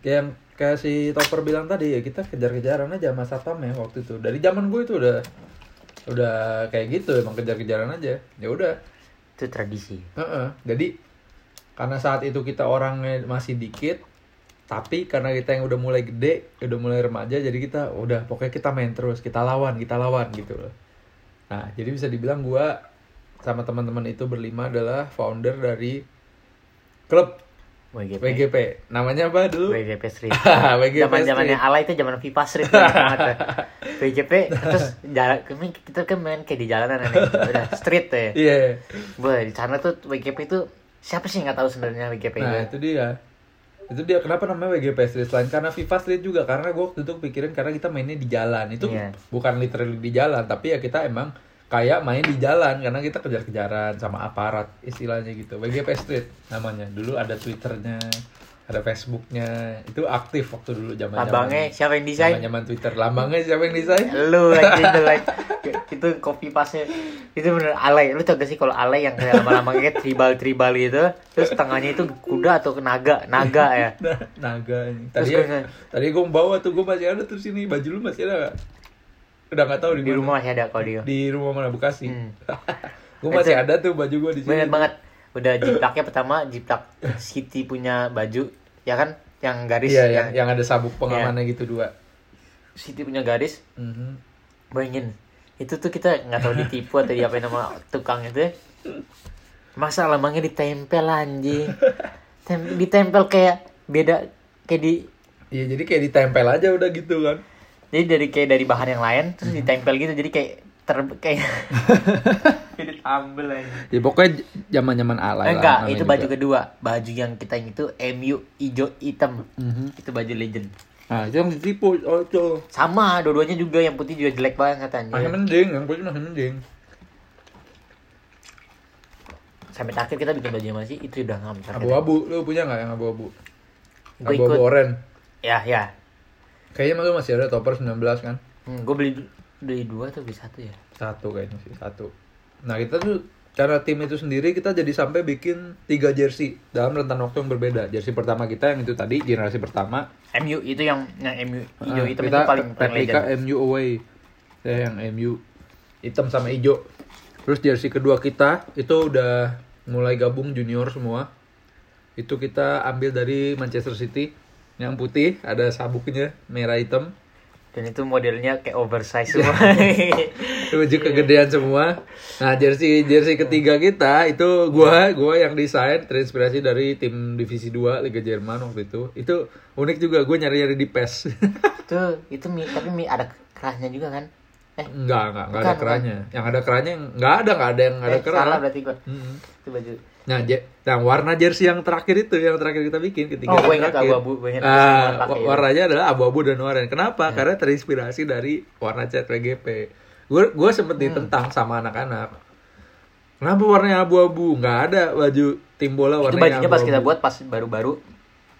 kayak yang kayak si Topper bilang tadi ya kita kejar-kejaran aja sama satpam ya waktu itu. Dari zaman gue itu udah udah kayak gitu emang kejar-kejaran aja. Ya udah. Itu tradisi. Heeh. Jadi karena saat itu kita orangnya masih dikit, tapi karena kita yang udah mulai gede, udah mulai remaja, jadi kita udah pokoknya kita main terus, kita lawan, kita lawan gitu loh. Nah, jadi bisa dibilang gua sama teman-teman itu berlima adalah founder dari klub WGP. WGP. Namanya apa dulu? WGP Street. WGP zaman zamannya. Ala itu zaman FIFA Street banget tuh. WGP terus jalan kami kita kan main kayak di jalanan nih. Udah street tuh ya. Iya. Boy, di sana tuh WGP itu siapa sih nggak tahu sebenarnya WGP Nah, itu? itu dia. Itu dia kenapa namanya WGP Street selain karena FIFA Street juga karena gue waktu itu pikirin karena kita mainnya di jalan. Itu Iya. bukan literally di jalan, tapi ya kita emang kayak main di jalan karena kita kejar-kejaran sama aparat istilahnya gitu. WGP Street namanya. Dulu ada twitternya ada Facebooknya. Itu aktif waktu dulu zaman Lambangnya siapa yang desain? zaman Twitter. Lambangnya siapa yang desain? Lu lagi itu like. Itu copy paste itu bener alay. Lu tau gak sih kalau alay yang kayak lama-lama kayak tribal tribal gitu, terus tengahnya itu kuda atau naga, naga ya. Nah, naga ini. Terus Tadi gua- tadi gue bawa tuh gue masih ada terus ini. Baju lu masih ada gak? Udah gak tahu di, Di rumah masih ada kalau dia. Di rumah mana Bekasi. Hmm. gue masih Itu- ada tuh baju gue di sini. Bener banget. Udah jiplaknya pertama jiplak City punya baju, ya kan? Yang garis Iya, yang, yang ada sabuk Iya. pengamannya gitu dua. City punya garis, Mhm. bayangin itu tuh kita nggak tahu ditipu atau diapain sama tukang itu ya. masa lambangnya ditempel anjing Tem- ditempel kayak beda kayak di Iya, jadi kayak ditempel aja udah gitu kan. Jadi dari kayak dari bahan yang lain terus ditempel gitu jadi kayak ter kayak kayak ditambel aja Ya pokoknya zaman-zaman alay enggak itu baju kedua baju yang kita yang itu MU hijau hitam Mhm. itu baju legend itu yang ditipu. Oh, itu. sama dua-duanya juga yang putih juga jelek banget Masih katanya mending, yang putih masih mending. sampai terakhir kita bikin baju yang mana sih itu udah nggak sampai Abu-abu, lu punya nggak yang abu-abu? Abu-abu oranye. ya ya Kayaknya lu masih ada topper 19 kan? Hmm, gue beli beli dua atau beli satu ya? Satu kayaknya sih, satu. Nah, kita tuh cara tim itu sendiri kita jadi sampai bikin tiga jersey dalam rentan waktu yang berbeda. Jersey pertama kita yang itu tadi generasi pertama. MU itu yang yang MU hijau Ah, hitam kita itu paling replika. MU away. Ya, yang MU hitam sama hijau. Terus jersey kedua kita itu udah mulai gabung junior semua. Itu kita ambil dari Manchester City yang putih ada sabuknya merah hitam. Dan itu modelnya kayak oversize semua. baju kegedean semua. Nah, jersey jersey ketiga kita itu gua gua yang desain terinspirasi dari tim divisi 2 Liga Jerman waktu itu. Itu unik juga gua nyari-nyari di PES. itu itu mi, tapi mi ada kerahnya juga kan? Eh, enggak, enggak, enggak ada Bukan, kerannya. Yang ada kerannya enggak ada, enggak ada yang ada eh, keran. salah berarti gua. Mm-mm. Itu baju. Nah, je- nah, warna jersey yang terakhir itu yang terakhir kita bikin ketiga Oh, yang ingat abu-abu, ingat itu. warnanya adalah abu-abu dan oranye. Kenapa? Karena terinspirasi dari warna cat WGP. Gue gue sempet Hmm. ditentang sama anak-anak. Kenapa warnanya abu-abu? Nggak ada baju tim bola Itu warnanya bajunya pas abu-abu. kita buat pas baru-baru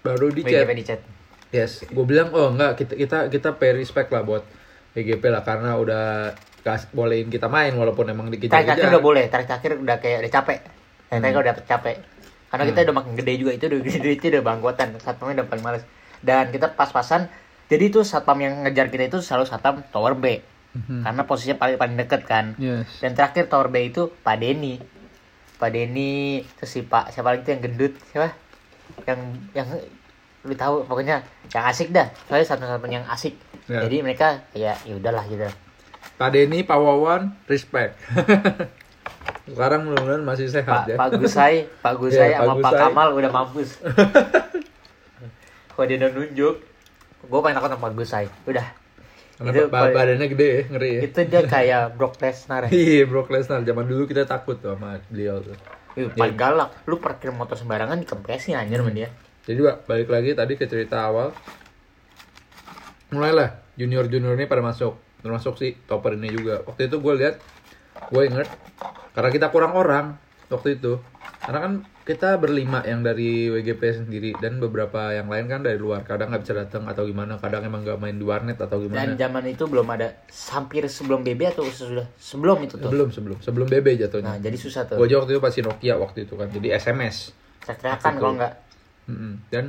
baru dicat. WGP di chat. Yes, gue bilang oh enggak kita kita kita pay respect lah buat WGP lah karena udah kas, bolehin kita main walaupun emang Tarik dikejar-kejar. terakhir udah boleh, tarik terakhir udah kayak udah capek. Tarik Hmm. udah capek. Karena kita udah makin gede juga itu udah gede itu udah bangkotan. Satpamnya udah paling males. Dan kita pas-pasan. Jadi itu satpam yang ngejar kita itu selalu satpam tower B. Mhm. Karena posisinya paling paling deket kan. Yes. Dan terakhir tower B itu Pak Denny. Pak Denny terus si Pak siapa lagi tuh yang gendut siapa? Yang yang lu tahu pokoknya yang asik dah. Soalnya satu-satunya yang asik. Ya. Jadi mereka ya ya udahlah gitu. Pak Denny, Pak Wawan, respect. Sekarang mudah-mudahan masih sehat Pak, ya. Pak Gusai, Pak Gusai Iya, Pak sama Pak Gusai. Kamal udah mampus. Kalau dia udah nunjuk, gue paling takut sama Pak Gusai. Udah. Karena itu badannya gede ya, ngeri ya. Itu dia kayak Brock Lesnar. ya. Iya, Brock Lesnar. Zaman dulu kita takut tuh sama beliau tuh. Ih, paling galak. Lu parkir motor sembarangan dikempesin anjir sama dia. Jadi Pak, balik lagi tadi ke cerita awal. Mulailah junior-junior ini pada masuk. Termasuk si topper ini juga. Waktu itu gue lihat, gue inget. Karena kita kurang orang waktu itu. Karena kan kita berlima yang dari WGP sendiri dan beberapa yang lain kan dari luar. Kadang nggak bisa datang atau gimana. Kadang emang nggak main di warnet atau Dan gimana. zaman itu belum ada hampir sebelum BB atau sudah sebelum itu tuh. Sebelum sebelum sebelum BB jatuhnya. Nah, jadi susah tuh. Gue waktu itu pasti Nokia waktu itu kan. Jadi SMS. Teriak-teriakan kalau enggak. Mm-mm. Dan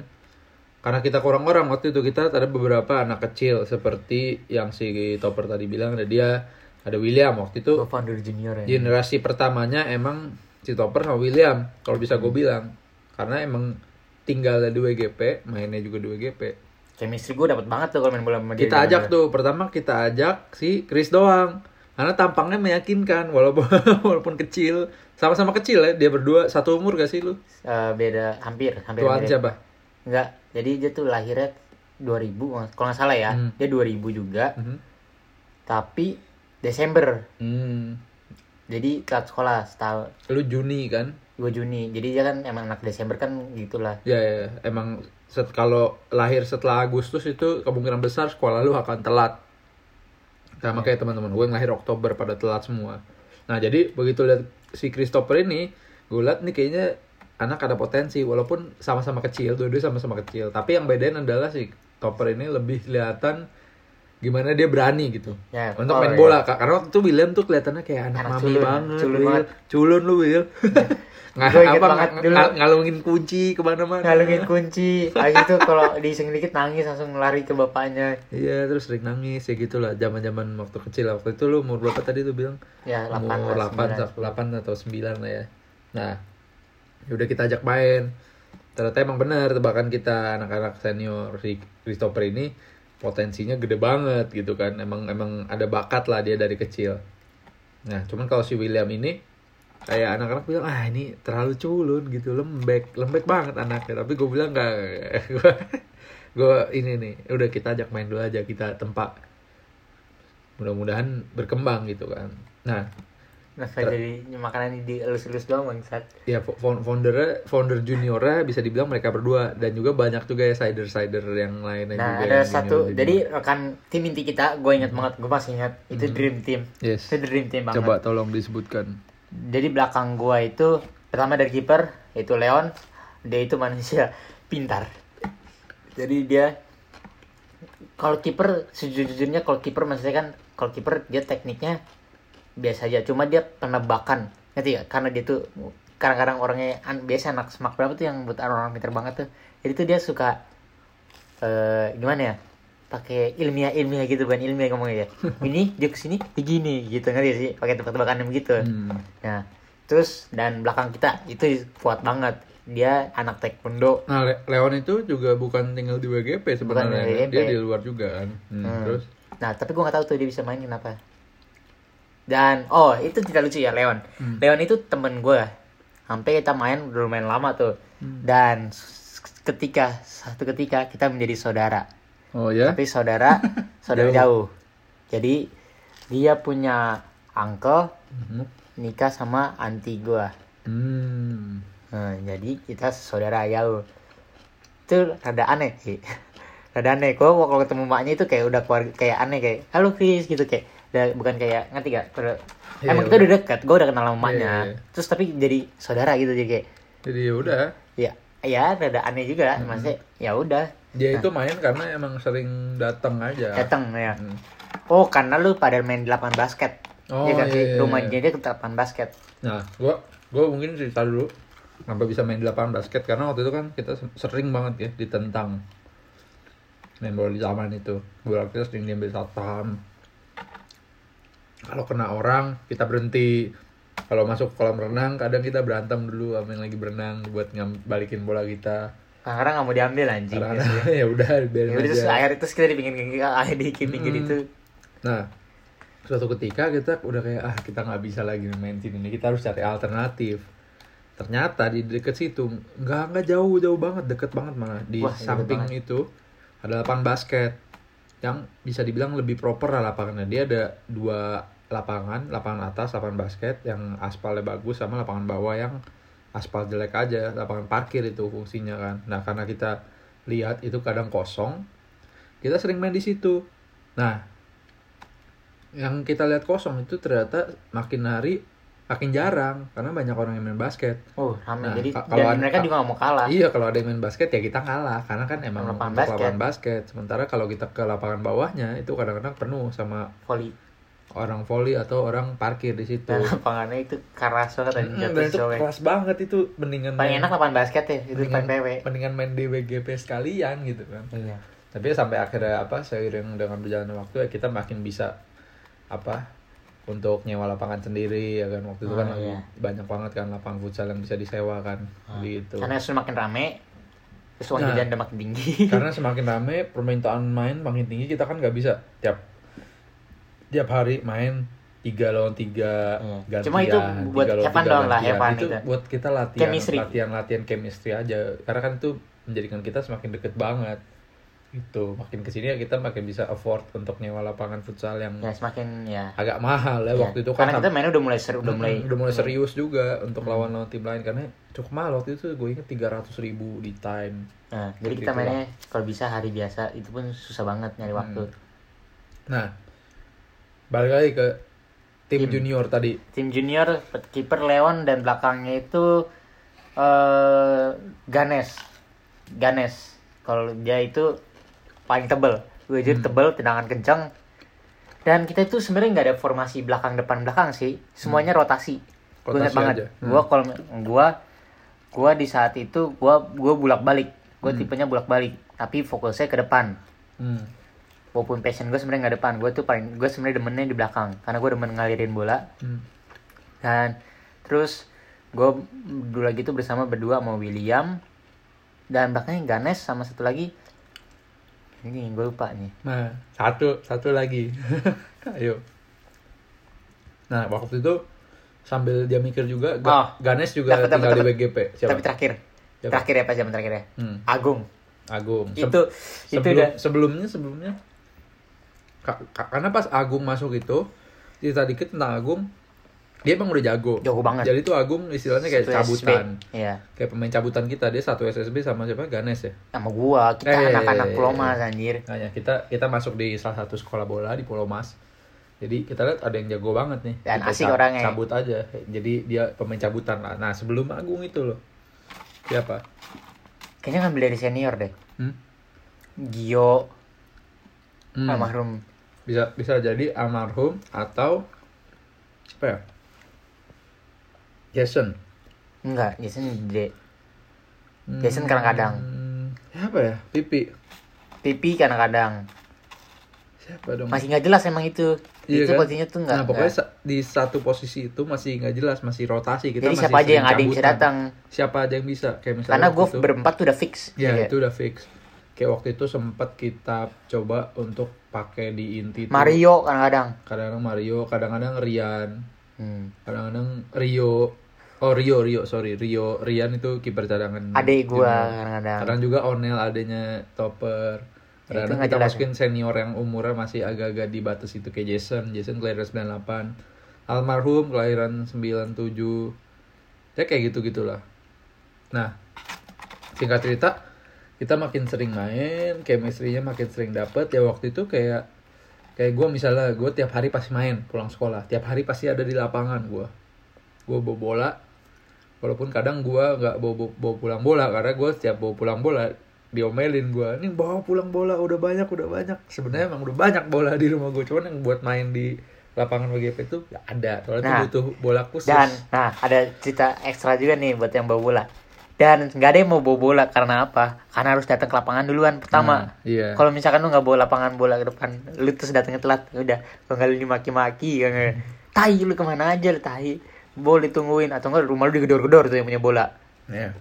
karena kita kurang orang waktu itu kita ada beberapa anak kecil seperti yang si Topper tadi bilang ada dia ada William. Waktu itu founder junior ya. generasi pertamanya emang si Topper sama William kalau bisa gue bilang. Karena emang tinggal di WGP mainnya juga di WGP Chemistry gue dapet banget tuh kalau main bola sama dia. kita ajak tuh pertama kita ajak si Chris doang. Karena tampangnya meyakinkan walaupun walaupun kecil. Sama-sama kecil ya dia berdua. Satu umur gak sih lu? Eh, beda hampir hampir tuan siapa? Enggak, jadi dia tuh lahirnya 2000 kalau nggak salah ya. Hmm. Dia 2000 juga, Mhm. tapi Desember. hmm. Jadi telat sekolah setahun lu Juni kan 2 Juni. Jadi dia kan emang anak Desember kan gitulah. Ya, ya, emang set kalau lahir setelah Agustus itu kemungkinan besar sekolah lu akan telat. Sama kayak teman-teman gue yang lahir Oktober pada telat semua. Nah jadi begitu lihat si Christopher ini, gue lihat nih kayaknya anak ada potensi walaupun sama-sama kecil, tuh dia sama-sama kecil. Tapi yang bedain adalah si Topper ini lebih kelihatan gimana dia berani gitu Ya, untuk oh, main iya. bola Kak. karena waktu itu William tuh kelihatannya kayak anak, Anak mami culun, banget culun Will. banget. culun lu Will nggak apa ng- ng- ngalungin kunci ke mana-mana ngalungin kunci habis itu kalau diiseng dikit nangis langsung lari ke bapaknya iya terus sering nangis ya gitulah zaman zaman waktu kecil waktu itu lu umur berapa tadi tuh bilang ya 8 umur 8, 8 atau 9 lah ya. Nah, ya udah kita ajak main. Ternyata emang bener tebakan kita anak-anak senior si Christopher ini potensinya gede banget gitu kan. Emang emang ada bakat lah dia dari kecil. Nah, cuman kalau si William ini kayak anak-anak bilang ah ini terlalu culun gitu lembek lembek banget anaknya tapi gue bilang enggak gue ini nih udah kita ajak main dulu aja kita tempat mudah-mudahan berkembang gitu kan nah nah jadi makanan ini dielus-elus doang bangsat? Ya fo- founder founder juniornya bisa dibilang mereka berdua. Dan juga banyak juga ya sider yang lainnya nah juga ada yang satu jadi rekan tim inti kita gue ingat banget gue masih ingat itu dream team. Yes. Itu dream team banget. Coba tolong disebutkan. Jadi belakang gua itu pertama dari kiper itu Leon. Dia itu manusia pintar. Jadi dia kalau kiper sejujurnya kalau kiper maksudnya kan kalau kiper dia tekniknya biasa aja cuma dia penebakan ngerti gak? karena dia tuh kadang-kadang orangnya an- biasa anak semak berapa tuh yang buat orang-orang pintar banget tuh jadi tuh dia suka eh gimana ya pakai ilmiah ilmiah gitu bukan ilmiah ngomongnya ya ini dia ke sini begini gitu ngerti sih pakai tebak-tebakan begitu Hmm. Nah, terus dan belakang kita itu kuat banget. Dia anak taekwondo. nah Le- Leon itu juga bukan tinggal di WGP sebenarnya di? WGP. dia di luar juga kan Hmm, Hmm. terus Nah, tapi gua nggak tahu tuh dia bisa main kenapa. Dan oh, itu tidak lucu ya Leon. Hmm. Leon itu temen gua. Sampai kita main udah lumayan lama tuh. Hmm. Dan ketika satu ketika kita menjadi saudara. oh ya Tapi saudara saudara Jauh. jauh. Jadi dia punya uncle Mhm. nikah sama anti gua. hmm. Nah, jadi kita saudara jauh. Itu rada aneh sih. Rada aneh. Kok kalau ketemu maknya itu kayak udah keluarga kayak aneh kayak halo Chris gitu kayak udah- bukan kayak ngerti gak? Udah- Iya, Emang iya, kita udah dekat, gue udah kenal sama maknya. Iya, iya. Terus tapi jadi saudara gitu jadi kayak jadi ya udah ya ya rada aneh juga maksudnya ya udah dia itu main karena emang sering datang aja datang ya. Hmm. Oh, karena lu pada main di lapangan basket. Oh, Iya kan iya, sih? iya, Rumah iya. dia ke lapangan basket. Nah, gua gua mungkin cerita dulu kenapa bisa main di lapangan basket karena waktu itu kan kita se- sering banget ya ditentang main bola di taman itu. Bola kita sering diambil satam. Kalau kena orang kita berhenti. Kalau masuk kolam renang kadang kita berantem dulu sama yang lagi berenang buat ngam- balikin bola kita. Kadang-kadang nggak mau diambil anjing. Karena ya udah Ya biarin udah terus aja. akhir terus kita dipingin air di pinggir Mm-mm. itu. Nah, suatu ketika kita udah kayak ah kita nggak bisa lagi main sini kita harus cari alternatif. Ternyata di deket situ nggak nggak jauh jauh banget deket banget malah di Wah, samping banget. itu ada lapangan basket yang bisa dibilang lebih proper lah lapangannya. Dia ada dua lapangan, lapangan atas, lapangan basket yang aspalnya bagus sama lapangan bawah yang aspal jelek aja, lapangan parkir itu fungsinya kan. Nah, karena kita lihat itu kadang kosong, kita sering main di situ. Nah, yang kita lihat kosong itu ternyata makin hari makin jarang karena banyak orang yang main basket. Oh, rame. Nah, Jadi kalau ada- mereka juga gak mau kalah. Iya kalau ada yang main basket ya kita kalah karena kan emang Lapangan basket. lapangan basket. Sementara kalau kita ke lapangan bawahnya itu kadang-kadang penuh sama Volley. Orang volley atau orang parkir di situ. Lapangannya itu keras banget dan Mm, jatuh dan itu keras banget itu mendingan Paling main, enak lapangan basket ya, itu mendingan, PPW. mendingan main di WGP sekalian gitu kan. Iya. Tapi ya sampai akhirnya apa seiring dengan berjalannya waktu ya kita makin bisa apa untuk nyewa lapangan sendiri ya kan waktu itu Oh, kan lagi iya. banyak banget kan lapangan futsal yang bisa disewa kan Ah. gitu. Karena semakin rame, terus uang Nah. makin tinggi. Karena semakin rame permintaan main makin tinggi kita kan nggak bisa tiap tiap hari main tiga lawan tiga Iya. gantian Cuma itu buat tiga doang lah, fun itu itu. buat kita latihan Chemistry. latihan latihan chemistry aja. Karena kan itu menjadikan kita semakin deket banget. Itu makin ke sini ya kita makin bisa afford untuk nyewa lapangan futsal yang ya semakin ya. agak mahal ya Ya, waktu itu. kan Karena kita mainnya udah mulai seru, udah mulai udah mulai serius juga untuk lawan lawan tim lain. Karena cukup mahal. Waktu itu gue inget tiga ratus ribu di time. Nah, jadi kita Gitu mainnya kalau bisa hari biasa itu pun susah banget nyari waktu. Nah, balik lagi ke tim junior tadi tim junior kiper Leon dan belakangnya itu eh Ganes Ganes kalau dia itu paling tebel gue jadi Hmm. tebel tendangan kencang dan kita itu sebenarnya nggak ada formasi belakang depan belakang sih semuanya rotasi gue Hmm. Rotasi banget. Hmm. gue kalau gue gue di saat itu gue gue bulak balik gue Hmm. tipenya bulak balik tapi fokusnya ke depan Hmm. Walaupun passion gue sebenarnya nggak depan gue tuh paling gue sebenarnya demennya di belakang karena gue demen ngalirin bola Hmm. dan terus gue dulu lagi tuh bersama berdua sama William dan belakangnya Ganes sama satu lagi ini gue lupa nih Nah, satu satu lagi. Ayo. Nah, waktu itu sambil dia mikir juga, Ga- Oh. Ganes juga Dapet, tinggal dapet. di BGP. Siapa? tapi terakhir Siapa? terakhir ya pas zaman terakhir ya Hmm, Agung Agung. Itu itu sebelum, udah sebelumnya sebelumnya karena pas Agung masuk itu cerita dikit tentang Agung dia emang udah jago. jago banget Jadi tuh Agung istilahnya kayak Satu cabutan. Iya Kayak pemain cabutan kita dia satu SSB sama siapa? Ganes ya. sama gua kita Eh, anak-anak Pulau Mas anjir Nah, ya, kita kita masuk di salah satu sekolah bola di Pulau Mas. Jadi kita lihat ada yang jago banget nih. Dan Kita asik ca- orangnya. Cabut aja. Jadi dia pemain cabutan lah. Nah sebelum Agung itu loh. Siapa? kayaknya ngambil dari senior deh Hmm? Gio Hmm. almarhum Bisa bisa jadi almarhum atau siapa ya? Jason. enggak Jason gede Hmm, Jason kadang-kadang. Siapa ya? Pipi. Pipi kadang-kadang Siapa dong? masih nggak jelas emang itu Iya itu kan? posisinya tuh nggak Nah pokoknya nggak- sa- di satu posisi itu masih nggak jelas, masih rotasi. Kita jadi masih siapa aja yang ada yang bisa datang Siapa aja yang bisa? Kayak misalnya karena gue berempat tuh udah fix Ya Iya. itu udah fix. Kayak waktu itu sempat kita coba untuk pakai di inti tuh. Mario kadang-kadang Kadang-kadang Mario, kadang-kadang Rian, hmm. kadang-kadang Rio. Oh Rio, Rio, sorry Rio, Rian itu kiper cadangan. adik gue kadang-kadang Kadang juga Onel adanya topper. Ya, itu Kadang-kadang nggak kita jelas masukin senior yang umurnya masih agak-agak di batas itu kayak Jason, Jason kelahiran 98. Almarhum kelahiran 97. Ya kayak gitu-gitulah. Nah, singkat cerita, kita makin sering main, chemistry-nya makin sering dapet. Ya waktu itu kayak kayak gue misalnya gue tiap hari pasti main pulang sekolah, tiap hari pasti ada di lapangan gue. Gue bawa bola, walaupun kadang gue nggak bawa, bawa bawa pulang bola karena gue setiap bawa pulang bola diomelin gue ini bawa pulang bola udah banyak udah banyak. Sebenarnya emang udah banyak bola di rumah gue cuman yang buat main di lapangan WGP itu gak ada. Soalnya Nah, tuh butuh bola khusus. dan nah ada cerita ekstra juga nih buat yang bawa bola dan nggak ada yang mau bawa bola karena apa? Karena harus datang ke lapangan duluan pertama. Nah, iya. Kalau misalkan lu nggak bawa lapangan bola ke depan lu terus datangnya telat ya udah. Nggak lu dimaki-maki kan tai lu ke mana aja lu tai. Boleh tungguin atau enggak rumah lu digedor-gedor tuh yang punya bola. Iya.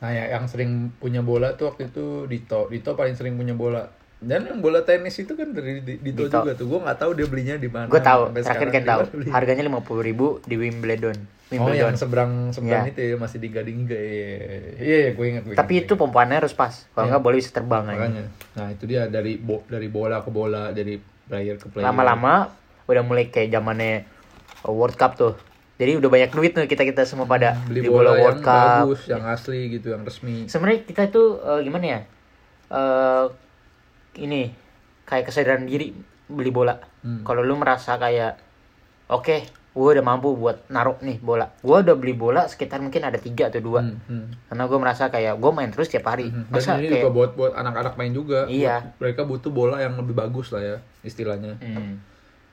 Nah, ya, yang sering punya bola tuh waktu itu Dito. Dito paling sering punya bola. Dan yang bola tenis itu kan dari Di- Dito, Dito. juga tuh. Gue nggak tahu dia belinya di mana. gue tahu terakhir kan tahu harganya lima puluh ribu di Wimbledon Oh, Wimbledon yang seberang seberang Iya. itu ya masih di Gading juga. Iya, iya, iya, gue ingat. gue tapi ingat, itu pompaannya harus pas kalau Iya. nggak boleh bisa terbang ingat. aja. makanya. Nah, itu dia dari bo dari bola ke bola, dari player ke player. lama-lama udah mulai kayak zamannya World Cup tuh jadi udah banyak duit tuh kita kita semua pada Hmm, beli di bola, yang World Cup bagus, yang asli gitu, yang resmi. sebenarnya kita itu eh, gimana ya Eh ini kayak kesadaran diri beli bola Hmm. kalau lu merasa kayak oke gue udah mampu buat naruh nih bola gue udah beli bola sekitar mungkin ada tiga atau dua Hmm, hmm. karena gue merasa kayak gue main terus tiap hari. Dan masa ini kayak juga buat buat anak-anak main juga. Iya. Mereka butuh bola yang lebih bagus lah ya istilahnya. Hmm.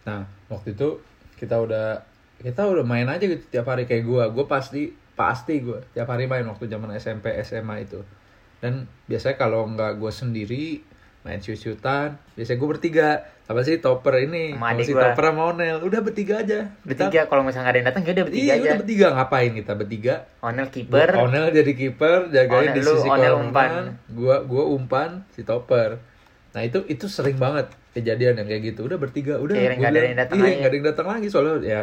Nah, waktu itu kita udah kita udah main aja gitu tiap hari kayak gua. Gua pasti pasti gua tiap hari main waktu zaman SMP SMA itu. Dan biasanya kalau nggak gua sendiri main shoot-shootan, biasanya gua bertiga. Apa sih topper ini? Sama Sama si gua. topper sama Onel. Udah bertiga aja. Kita- bertiga kalau misalnya nggak ada yang datang ya udah bertiga Iya, aja udah bertiga ngapain kita bertiga? Onel kiper Onel jadi kiper, jagain Onel di sisi Onel umpan. Gua gua umpan, si topper. Nah itu itu sering banget kejadian yang kayak gitu. Udah bertiga, udah. Gua nggak ada yang datang iya, lagi. nggak ada yang datang lagi soalnya ya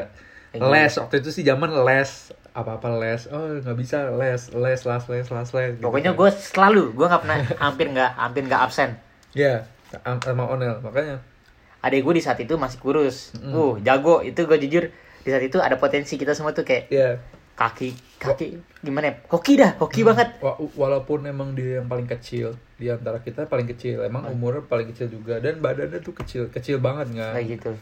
les waktu itu sih zaman les apa apa les oh nggak bisa les les les les les les gitu pokoknya kan. gue selalu gue nggak pernah hampir nggak hampir nggak absen ya am- sama Onel makanya. Adek gue di saat itu masih kurus. Mm. uh jago. Itu gue jujur di saat itu ada potensi kita semua tuh kayak ya kaki kaki gimana ya? Hoki dah hoki banget. Wa- walaupun emang dia yang paling kecil di antara kita paling kecil. Emang umurnya paling kecil juga. Dan badannya tuh kecil kecil banget nggak? Kayak gitu.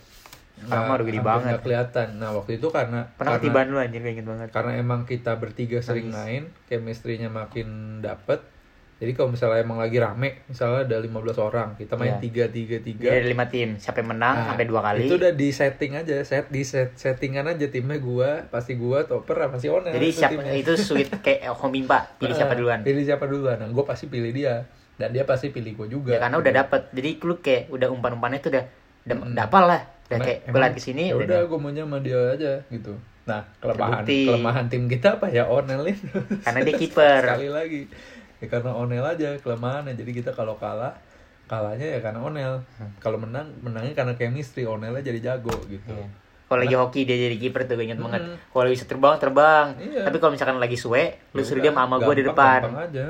Lama udah gede banget. kelihatan. Nah waktu itu karena Pernah karena, ketiban lu anjir gue inget banget. karena emang kita bertiga sering Nangis. main chemistry-nya makin dapet jadi kalau misalnya emang lagi rame misalnya ada 15 orang kita main Iya. tiga tiga tiga Jadi ada lima tim, siapa yang menang Nah, sampai dua kali. Itu udah di setting aja, set di set settingan aja timnya gua, pasti gua topper sama si Onel. Jadi itu siapa timnya. itu sweet kayak homimpa, pilih siapa Ah, duluan. Pilih siapa duluan. Nah, gua pasti pilih dia. Dan dia pasti pilih gua juga. Ya karena udah dapet. Jadi lu kayak udah umpan-umpannya tuh udah udah Mm. dapal lah. Udah Karena kayak belat ke sini Ya udah. udah gua maunya sama dia aja gitu. Nah, kelemahan Terbukti. kelemahan tim kita apa ya Onel itu. Karena dia kiper. Sekali lagi. Ya karena Onel aja kelemahannya. Jadi kita kalau kalah kalahnya ya karena Onel. Hmm. Kalau menang menangnya karena chemistry. Onelnya jadi jago gitu. Iya. Kalau lagi hoki dia jadi kiper tuh gue inget banget. Mm. Kalau bisa terbang terbang. Iya. Tapi kalau misalkan lagi suwe, lu Ya suruh dia sama gue di depan. gampang aja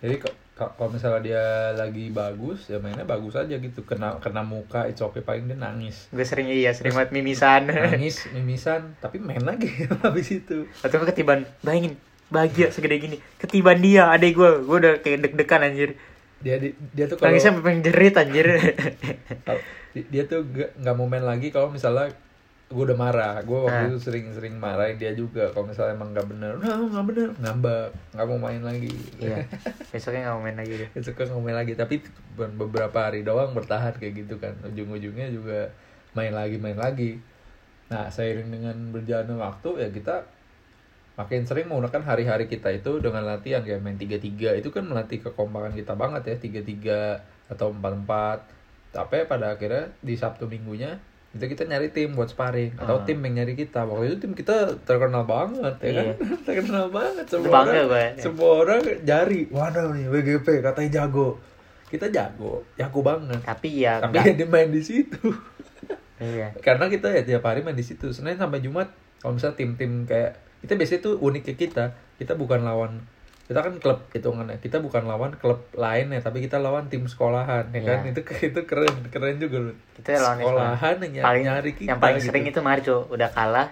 jadi kalau misalnya dia lagi bagus ya mainnya bagus aja gitu kena kena muka it's okay paling dia nangis Gue sering iya, sering banget mimisan. nangis mimisan tapi main lagi habis itu Atau ketiban, bayangin bahagia segede gini. Ketiban dia, adek gue, gue udah kayak deg-degan anjir. dia di- dia tuh kalau Nangisnya sampai pengen jerit anjir. dia tuh gak- nggak mau main lagi kalau misalnya gue udah marah gue waktu Ah. itu sering-sering marahin dia juga kalau misalnya emang nggak bener nah nggak bener ngambek nggak mau main lagi iya. Besoknya nggak mau main lagi deh. suka ngomel lagi tapi be- beberapa hari doang bertahan kayak gitu kan ujung-ujungnya juga main lagi main lagi nah seiring dengan berjalannya waktu ya kita makin sering menggunakan hari-hari kita itu dengan latihan kayak main tiga tiga itu kan melatih kekompakan kita banget ya tiga tiga atau empat empat tapi pada akhirnya di sabtu minggunya itu kita nyari tim buat sparring. Atau Ah. tim yang nyari kita. Waktu itu tim kita terkenal banget ya kan? Iya. terkenal banget. Semua bangga orang gue. semua orang jari waduh nih WGP katanya jago. Kita jago jago banget. Tapi ya tapi ya dia main di situ. Iya. karena kita ya tiap hari main di situ. Senin sampai jumat kalau misalnya tim-tim kayak kita biasanya tuh unik ke kita. Kita bukan lawan kita kan klub hitungannya. Kita bukan lawan klub lain ya tapi kita lawan tim sekolahan ya kan? Iya. itu itu keren keren juga loh Kita lawan sekolahan yang nyari, paling nyari kita yang paling gitu. sering itu Marco udah kalah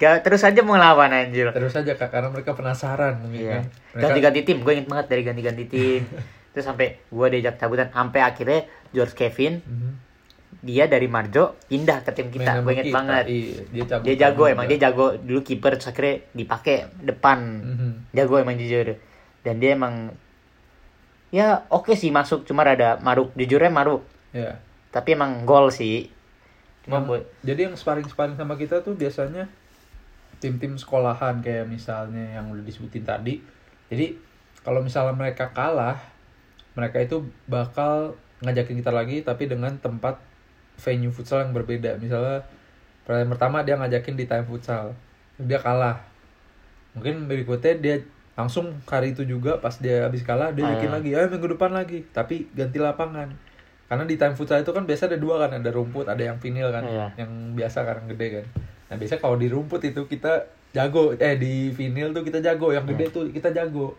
gak terus aja mau ngelawan anjir. Terus aja kak karena mereka penasaran mungkin iya. kan. Mereka ganti-ganti tim. Gue inget banget dari ganti-ganti tim. Terus sampai gue diajak cabutan. Sampai akhirnya George Kevin Mhm. Dia dari Marjo pindah ke tim kita. Gue inget kita, banget. iya, dia jago dia jago emang dia jago dulu kiper akhirnya dipakai depan. Mhm. jago emang jujur. Dan dia emang ya oke sih masuk cuma rada maruk. Jujurnya maruk. Ya. Tapi emang gol sih. Cuma buat jadi yang sparring-sparring sama kita tuh biasanya tim-tim sekolahan kayak misalnya yang udah disebutin tadi. Jadi kalau misalnya mereka kalah, mereka itu bakal ngajakin kita lagi tapi dengan tempat venue futsal yang berbeda. Misalnya pertandingan pertama dia ngajakin di time futsal. Dia kalah. Mungkin berikutnya dia langsung hari itu juga pas dia habis kalah dia Ah. bikin lagi, ayo minggu depan lagi, tapi ganti lapangan. Karena di time futsal itu kan biasa ada dua kan, ada rumput, ada yang vinil kan, Iya. yang biasa kan yang gede kan. Nah biasa kalau di rumput itu kita jago, eh di vinil tuh kita jago, yang gede tuh kita jago.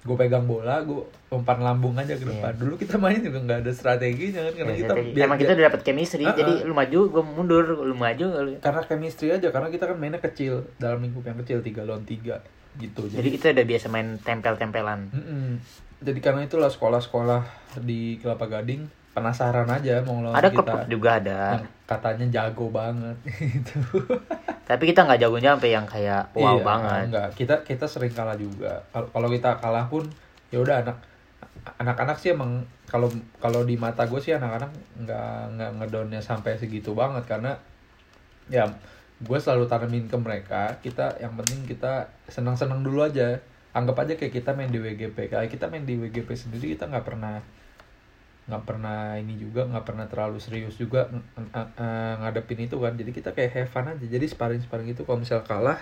Gue pegang bola, gue umpan lambung aja ke Iya. depan. Dulu kita main juga nggak ada strateginya kan, karena Ya, kita strategi. biar- emang kita udah dapet chemistry Ah, jadi ah. lu maju gue mundur lu maju lu karena chemistry aja, karena kita kan mainnya kecil dalam lingkup yang kecil tiga lawan tiga gitu. jadi kita udah biasa main tempel-tempelan Mm-mm. Jadi karena itulah sekolah-sekolah di Kelapa Gading penasaran aja mau ngelawan ada kita. klub juga ada yang katanya jago banget gitu. tapi kita nggak jagonya sampai yang kayak wow Iya, banget. Enggak, kita kita sering kalah juga. Kalau kalau kita kalah pun ya udah anak anak-anak sih emang kalau kalau di mata gue sih anak-anak nggak nggak ngedownnya sampai segitu banget. Karena ya gue selalu tanamin ke mereka kita yang penting kita senang-senang dulu aja. Anggap aja kayak kita main di WGP kayak kita main di WGP sendiri kita nggak pernah nggak pernah ini juga nggak pernah terlalu serius juga ng- ng- eh, ngadepin itu kan. Jadi kita kayak have fun aja. Jadi sparring sparring itu kalau misal kalah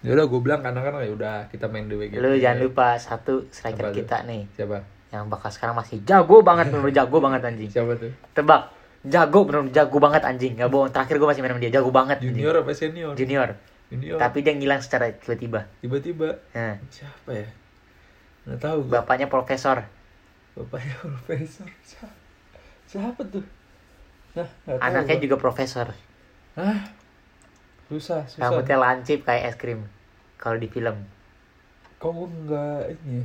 ya udah gue bilang karena kan ya udah kita main di WGP lu jangan lupa satu striker Apa tuh? kita nih. Siapa? Yang bakal sekarang masih jago banget bener jago banget anjing. Siapa tuh? Tebak. Jago bener jago banget anjing. Nggak bohong terakhir gue masih main sama dia. Jago banget anjing. junior apa senior? Junior. Junior. Tapi dia ngilang secara tiba-tiba. Tiba-tiba? Nah, siapa ya? Nggak tahu gue bapaknya profesor bapaknya profesor siapa, siapa tuh nah anaknya gua. juga profesor ah susah susah rambutnya lancip kayak es krim kalau di film kok gue nggak ini ya,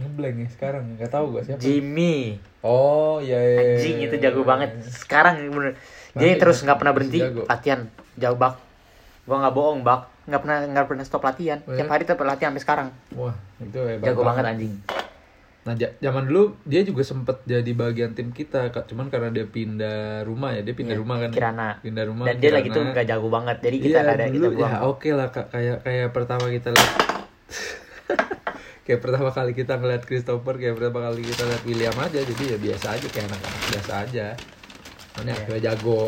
ngeblank ya sekarang nggak tahu gue siapa Jimmy oh iya iya, iya, anjing itu iya, jago iya. banget sekarang bener Dia terus nggak pernah berhenti jago. latihan jauh bak. Gua nggak bohong bak, nggak pernah nggak pernah stop latihan. Ya? Tiap hari tetap latihan sampai sekarang. Wah, itu hebat. Jago banget anjing. Nah, zaman dulu dia juga sempet jadi bagian tim kita, Kak. Cuman karena dia pindah rumah ya, dia pindah Iya, rumah kan. ya? Kirana. Pindah rumah. Dan dia lagi tuh Kirana. nggak jago banget. Jadi kita Iya, ada kita dulu buang. ya oke lah Kak. Kayak kayak pertama kita lihat kayak pertama kali kita ngeliat Christopher, kayak pertama kali kita lihat William aja. Jadi ya biasa aja kayak anak-anak biasa aja. Ini Iya. akhirnya jago.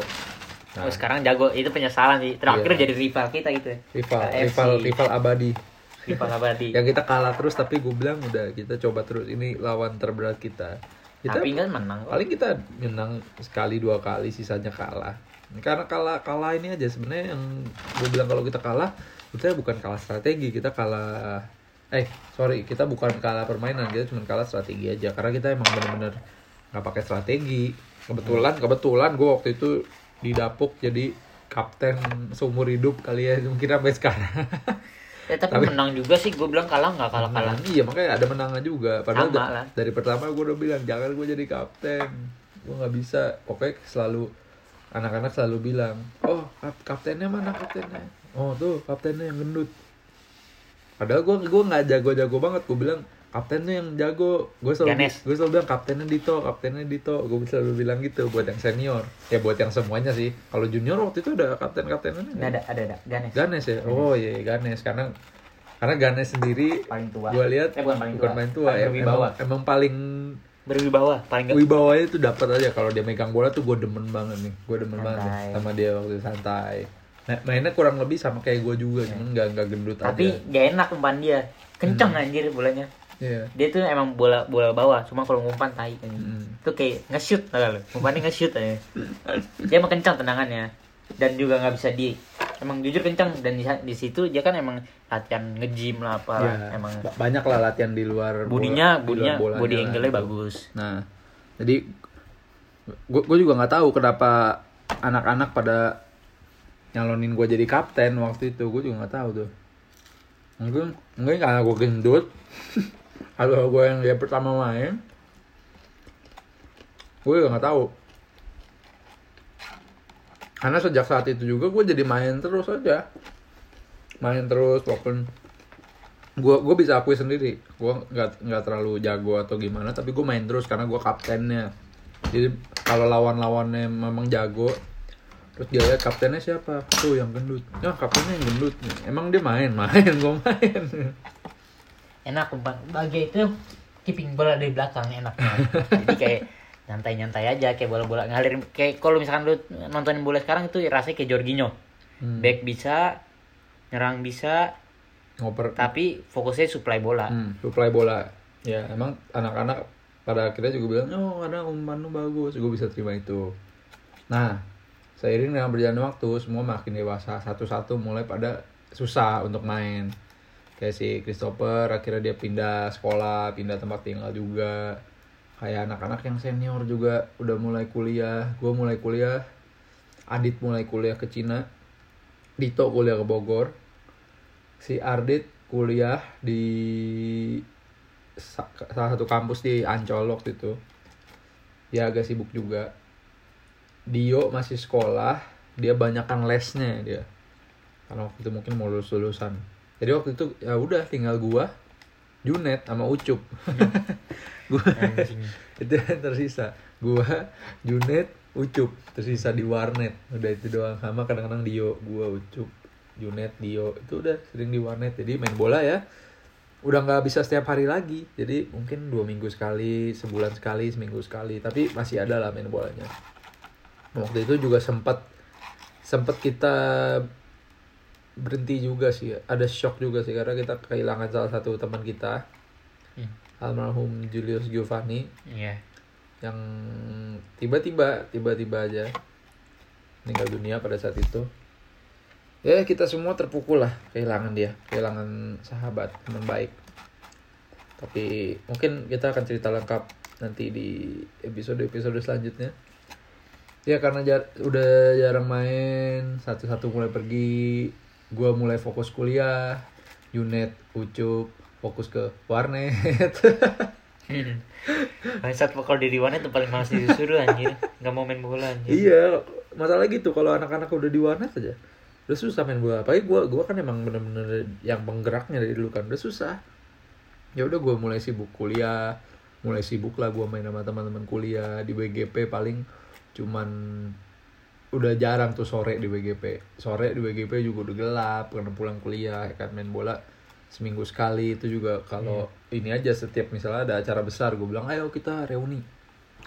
Nah, Oh, sekarang jago itu penyesalan sih. Terakhir Iya. jadi rival kita gitu ya. rival, KFC. rival, rival abadi. Rival abadi. Yang kita kalah terus tapi gue bilang udah kita coba terus ini lawan terberat kita. Kita Tapi kan menang. kok. paling kita menang sekali dua kali sisanya kalah karena kalah kalah ini aja sebenarnya yang gue bilang kalau kita kalah kita bukan kalah strategi kita kalah eh sorry kita bukan kalah permainan kita cuma kalah strategi aja karena kita emang bener-bener nggak pakai strategi kebetulan kebetulan gue waktu itu didapuk jadi kapten seumur hidup kali ya mungkin sampai sekarang Ya, tapi, Tapi- menang juga sih. Gue bilang kalah nggak kalah kalah. Iya makanya ada menangnya juga. Padahal Sama da- lah. dari pertama gue udah bilang jangan gue jadi kapten. Gue nggak bisa. Pokoknya selalu anak-anak selalu bilang, oh kap- kaptennya mana kaptennya? Oh tuh kaptennya yang gendut. Padahal gue gue nggak jago-jago banget. Gue bilang kaptennya yang jago. Gue selalu Ganes. gue selalu bilang kaptennya Dito, kaptennya Dito. Gue selalu bilang gitu buat yang senior. Ya buat yang semuanya sih. Kalau junior waktu itu ada kapten-kaptennya. Nggak ada, ada, ada. Ganes. Ganes ya. Oh iya Ganes karena karena Ganes sendiri Paling tua. gue lihat Eh, bukan paling bukan tua. main tua Paling ya, berwibawa. emang, emang paling Berwibawa, paling nggak. wibawanya itu dapat aja kalau dia megang bola tuh gue demen banget nih gue demen banget nih Santai. sama dia waktu santai nah, mainnya kurang lebih sama kayak gue juga cuman nggak nggak gendut Iya. Tapi aja gak enak umpan dia. Kenceng Hmm. anjir bolanya. Iya. Dia tuh emang bola bola bawah, cuma kalau ngumpan tai kan. Mm. Itu kayak nge-shoot lah lu. Umpannya nge-shoot aja. Dia emang kencang tendangannya dan juga nggak bisa di emang jujur kencang dan di, di situ dia kan emang latihan nge-gym lah apa Ya, emang ba- banyak lah latihan di luar budinya di luar budinya body lah, angle-nya gitu. bagus. Nah, jadi gue juga nggak tahu kenapa anak-anak pada nyalonin gue jadi kapten waktu itu gue juga nggak tahu tuh mungkin mungkin karena gue gendut atau gue yang dia pertama main. Gue nggak tahu. Karena sejak saat itu juga gue jadi main terus aja. Main terus walaupun gue gue bisa akui sendiri. Gue nggak nggak terlalu jago atau gimana tapi gue main terus karena gue kaptennya. Jadi kalau lawan-lawannya memang jago terus dia lihat kaptennya siapa? Tuh yang gendut. Ya kaptennya yang gendut emang dia main main gue main Enak umpan. Bagi itu keeping bola dari belakang enak banget. Jadi kayak nyantai-nyantai aja kayak bola-bola ngalir kayak kalau misalkan lu nontonin bola sekarang itu rasanya kayak Jorginho. Hmm. Back bisa, nyerang bisa, ngoper tapi fokusnya supply bola. hmm, supply bola ya emang anak-anak pada akhirnya juga bilang oh karena umpan lu bagus gue bisa terima itu nah seiring dengan berjalannya waktu semua makin dewasa satu-satu mulai pada susah untuk main kayak si Christopher akhirnya dia pindah sekolah pindah tempat tinggal juga. Kayak anak-anak yang senior juga udah mulai kuliah. Gue mulai kuliah Adit mulai kuliah ke Cina Dito kuliah ke Bogor si Ardit kuliah di sa- salah satu kampus di Ancol waktu itu. Dia agak sibuk juga. Dio masih sekolah dia banyakkan lesnya dia. Karena waktu itu mungkin mau lulus lulusan jadi waktu itu ya udah tinggal gua Junet sama Ucup. Gua itu yang tersisa. Gua Junet Ucup. Tersisa di warnet. Udah itu doang. Sama kadang-kadang Dio gua Ucup Junet Dio. Itu udah sering di warnet. Jadi main bola ya udah nggak bisa setiap hari lagi. Jadi mungkin dua minggu sekali sebulan sekali seminggu sekali. Tapi masih ada lah main bolanya. Waktu itu juga sempat sempat kita berhenti juga sih. Ada shock juga sih karena kita kehilangan salah satu teman kita. Hmm. almarhum Julius Giovanni. Iya. yang tiba-tiba tiba-tiba aja meninggal dunia pada saat itu. Ya kita semua terpukul lah kehilangan dia kehilangan sahabat teman baik. Tapi mungkin kita akan cerita lengkap nanti di episode-episode selanjutnya. Ya karena jar- udah jarang main satu-satu mulai pergi gua mulai fokus kuliah Yunet Ucup fokus ke warnet Bangsat kalau di Diwan itu paling malas disuruh anjir. Enggak mau main bola anjir. Iya, masalah gitu kalau anak-anak udah di warnet aja udah susah main bola apalagi gue gua kan emang bener-bener yang penggeraknya dari dulu kan udah susah ya udah gue mulai sibuk kuliah mulai sibuk lah gue main sama teman-teman kuliah di WGP paling cuman udah jarang tuh sore di WGP sore di WGP juga udah gelap karena pulang kuliah ya kan main bola seminggu sekali. Itu juga kalau ini aja setiap misalnya ada acara besar gue bilang ayo kita reuni.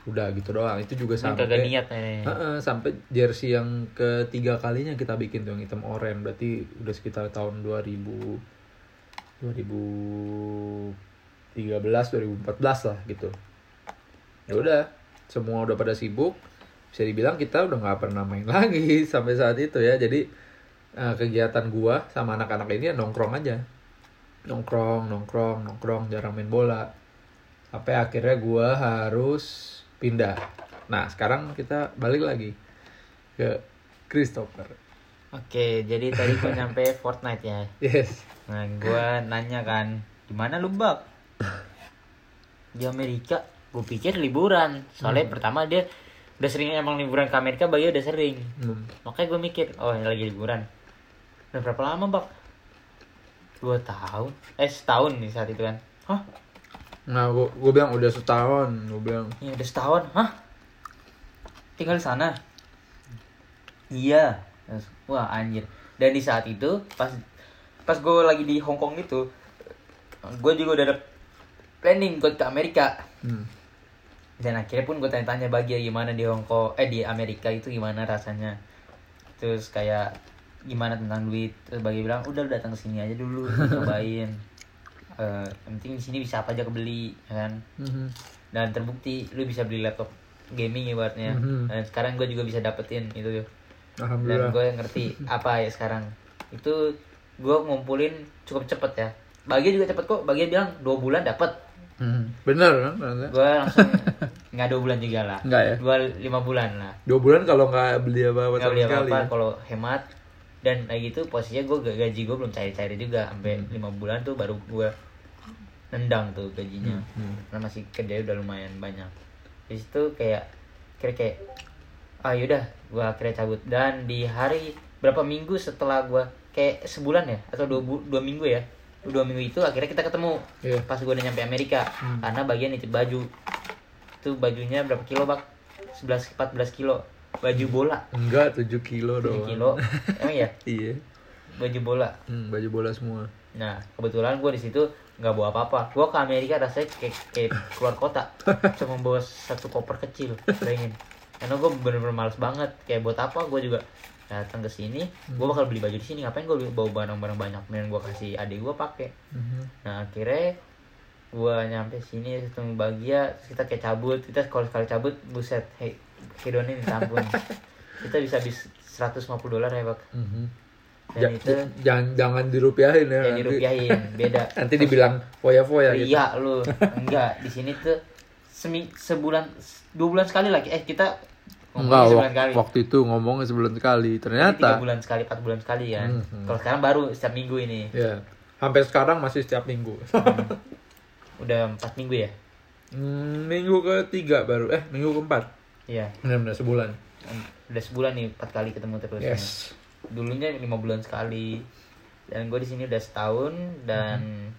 Udah gitu doang. Itu juga sampai niat nih. Heeh, sampai jersey yang ketiga kalinya kita bikin tuh yang hitam oranye. Berarti udah sekitar tahun 2000 2013 2014 lah gitu. Ya udah semua udah pada sibuk bisa dibilang kita udah nggak pernah main lagi sampai saat itu ya jadi eh, kegiatan gua sama anak-anak ini ya nongkrong aja nongkrong nongkrong nongkrong jarang main bola sampai akhirnya gua harus pindah nah sekarang kita balik lagi ke Christopher Oke, jadi tadi gue nyampe Fortnite ya. yes Nah, gue nanya kan, di mana lu bak? Di Amerika. Gue pikir liburan. Soalnya pertama dia udah sering emang liburan ke Amerika, bagi udah sering. hmm. Makanya gue mikir, oh ini lagi liburan. Udah berapa lama bak? Dua tahun. Eh setahun nih saat itu kan. Hah? nah gua, gua bilang udah setahun gua bilang Ya udah setahun. Hah? Tinggal di sana? Iya. Wah anjir. Dan di saat itu pas pas gue lagi di Hong Kong itu, gue juga udah ada planning buat ke Amerika. hmm. Dan akhirnya pun gue tanya-tanya bagi gimana di Hong Kong, eh di Amerika itu gimana rasanya. Terus kayak gimana tentang duit. Terus bagi bilang udah lu datang ke sini aja dulu, cobain. Eh, yang penting di sini bisa apa aja kebeli, ya kan? Mhm. dan terbukti lu bisa beli laptop gaming ibaratnya Mhm. dan sekarang gue juga bisa dapetin itu tuh dan gue ngerti apa ya sekarang itu gue ngumpulin cukup cepet ya bagian juga cepet kok bagian bilang dua bulan dapet Hmm. bener kan gue langsung nggak dua bulan juga lah. Nggak ya? dua lima bulan lah. Dua bulan kalau nggak beli apa-apa nggak sama beli sekali apa-apa kalau hemat dan kayak gitu posisinya gue gaji gue belum cair-cair juga. Sampai lima bulan tuh baru gue nendang tuh gajinya. Hmm. karena masih kerja udah lumayan banyak. Di situ kayak kira kayak ah yaudah gue akhirnya cabut. Dan di hari berapa minggu setelah gue kayak sebulan ya? Atau dua, bu- dua minggu ya dua minggu itu akhirnya kita ketemu. Iya. pas gue udah nyampe Amerika. Karena bagian nitip baju. Itu bajunya berapa kilo bak? 11 14 kilo. Baju bola. Enggak 7 kilo 7 doang. kilo. Emang ya iya. Baju bola. Hmm, baju bola semua. Nah, kebetulan gue di situ nggak bawa apa-apa. Gue ke Amerika rasanya kayak, kayak keluar kota, cuma bawa satu koper kecil, bayangin. Karena gue bener-bener males banget. Kayak buat apa? Gue juga datang ke sini, gue bakal beli baju di sini. Ngapain gue bawa barang-barang banyak? Mending gue kasih adik gue pakai. Mhm. Nah, akhirnya gue nyampe sini ketemu bahagia, terus kita kayak cabut. Kita kalau sekali cabut, buset, hey, hedonnya minta ampun. kita bisa habis 150 dolar ya, Bak. Mhm. Dan Ja- itu ja- jangan jangan dirupiahin ya yang nanti. dirupiahin, beda. nanti dibilang foya-foya gitu Iya lu enggak di sini tuh semi sebulan dua bulan sekali lagi eh kita enggak sebulan wak- kali waktu itu ngomongnya sebulan sekali. Ini tiga ternyata bulan sekali empat bulan sekali kan Hmm, hmm. kalau sekarang baru setiap minggu ini. Ya sampai sekarang masih setiap minggu. Udah empat minggu ya? Hmm, minggu ketiga baru. Eh minggu keempat. Iya. Benar-benar sebulan. Udah sebulan nih empat kali ketemu terus. Yes. Dulunya lima bulan sekali. Dan gue di sini udah setahun dan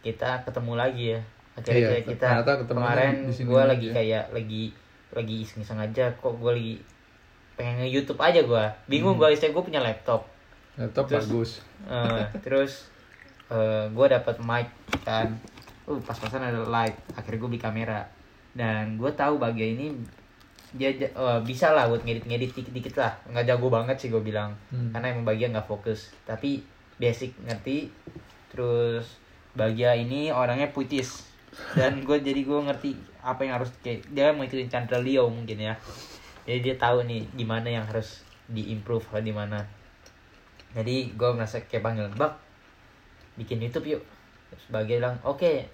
kita ketemu lagi ya. Akhirnya Iya, kayak kita ternyata ketemunya kemarin gue lagi lagi ya. kayak lagi lagi iseng-iseng aja kok gue lagi pengen nge YouTube aja gue bingung gue istilah gue punya laptop. Laptop Terus- bagus. Eh, terus gue dapat mic kan. Uh pas-pasan ada light akhirnya gue beli kamera. Dan gue tahu bagian ini dia eh, bisa lah buat ngedit-ngedit dikit-dikit lah. Nggak jago banget sih gue bilang Hmm. karena emang bagian nggak fokus. Tapi basic ngerti. Terus bagia ini orangnya puitis. Dan gue jadi gue ngerti apa yang harus kayak dia mau ikutin Chandra Leo mungkin ya. Jadi dia tahu nih gimana yang harus diimprove atau di mana. Jadi gue merasa kayak panggil bak bikin YouTube yuk. Terus bagia bilang oke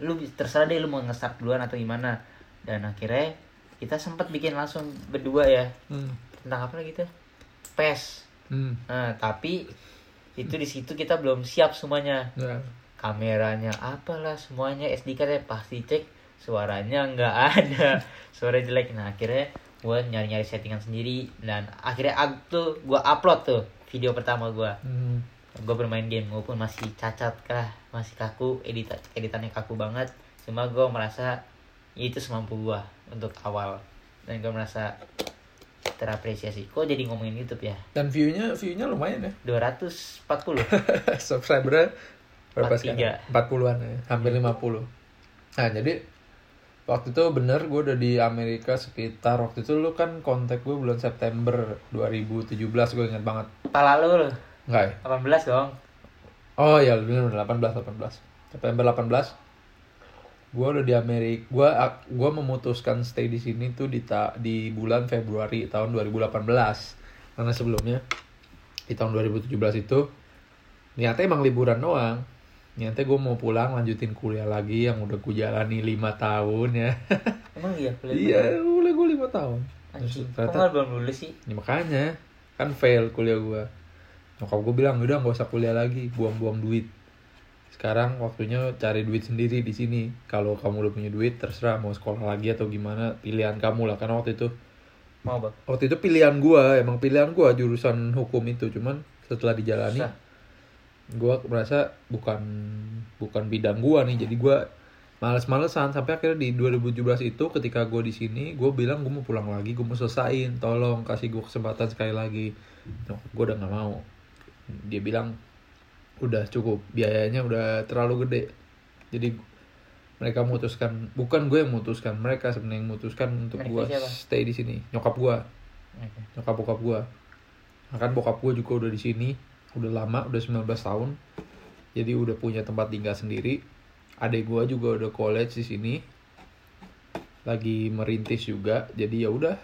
lu bis- terserah deh lu mau nge-start duluan atau gimana. Dan akhirnya kita sempat bikin langsung berdua ya. Hmm. tentang apa lagi tuh? Pes Hmm. nah tapi itu di situ kita belum siap semuanya. Ya. kameranya apalah semuanya SD cardnya pasti cek suaranya nggak ada suara jelek nah akhirnya gue nyari-nyari settingan sendiri dan akhirnya ag- tuh gue upload tuh video pertama gue Hmm. gue bermain game walaupun masih cacat kah masih kaku edit editannya kaku banget cuma gue merasa itu semampu gue untuk awal dan gue merasa terapresiasi kok jadi ngomongin YouTube ya Dan view-nya view-nya lumayan ya. 240 Subscribernya berapa 43. sekarang? 40-an ya, hampir 50. Nah, jadi waktu itu bener gue udah di Amerika sekitar waktu itu lu kan kontak gue bulan September 2017 gue ingat banget. Pala lu lu, Enggak ya? 18 dong Oh iya bener bener 18 18. September 18 gue udah di Amerika gue gua memutuskan stay di sini tuh di ta, di bulan Februari tahun 2018 karena sebelumnya di tahun 2017 itu niatnya emang liburan doang niatnya gue mau pulang lanjutin kuliah lagi yang udah gue jalani lima tahun ya emang iya boleh iya kuliah gue lima tahun kok ternyata belum lulus sih Ya makanya kan fail kuliah gua. Nyokap gue bilang udah nggak usah kuliah lagi, buang-buang duit. Sekarang waktunya cari duit sendiri di sini. Kalau kamu udah punya duit terserah mau sekolah lagi atau gimana pilihan kamu lah. Karena waktu itu mau bang waktu itu pilihan gua emang pilihan gua jurusan hukum itu cuman setelah dijalani Susah. Gua merasa bukan bukan bidang gua nih. Jadi gua males-malesan. Sampai akhirnya di 2017 itu ketika gua di sini gua bilang gua mau pulang lagi gua mau selesain. Tolong kasih gua kesempatan sekali lagi. Nyokap gua udah nggak mau. Dia bilang udah cukup biayanya udah terlalu gede. Jadi mereka memutuskan bukan gue yang memutuskan mereka sebenarnya yang memutuskan untuk siapa? stay di sini. Nyokap gua. Oke. nyokap bokap gua. Nah, kan bokap gua juga udah di sini udah lama udah 19 tahun. Jadi udah punya tempat tinggal sendiri. Adik gua juga udah college di sini. Lagi merintis juga. Jadi ya udah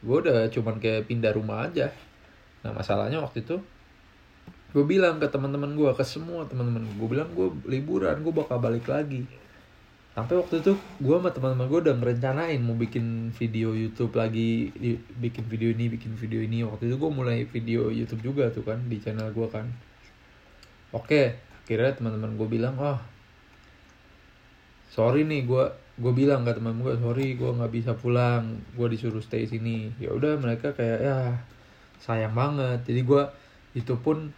gua udah cuman kayak pindah rumah aja. Nah masalahnya waktu itu gue bilang ke teman-teman gua ke semua teman-teman gue bilang gue liburan gue bakal balik lagi sampai waktu itu gue sama teman-teman gue udah ngerencanain mau bikin video YouTube lagi bikin video ini bikin video ini. Waktu itu gue mulai video YouTube juga tuh kan di channel gue kan. Oke akhirnya teman-teman gue bilang oh sorry nih gue gue bilang ke teman gue sorry gue nggak bisa pulang. Gue disuruh stay sini. Ya udah mereka kayak ya sayang banget. Jadi gue itu pun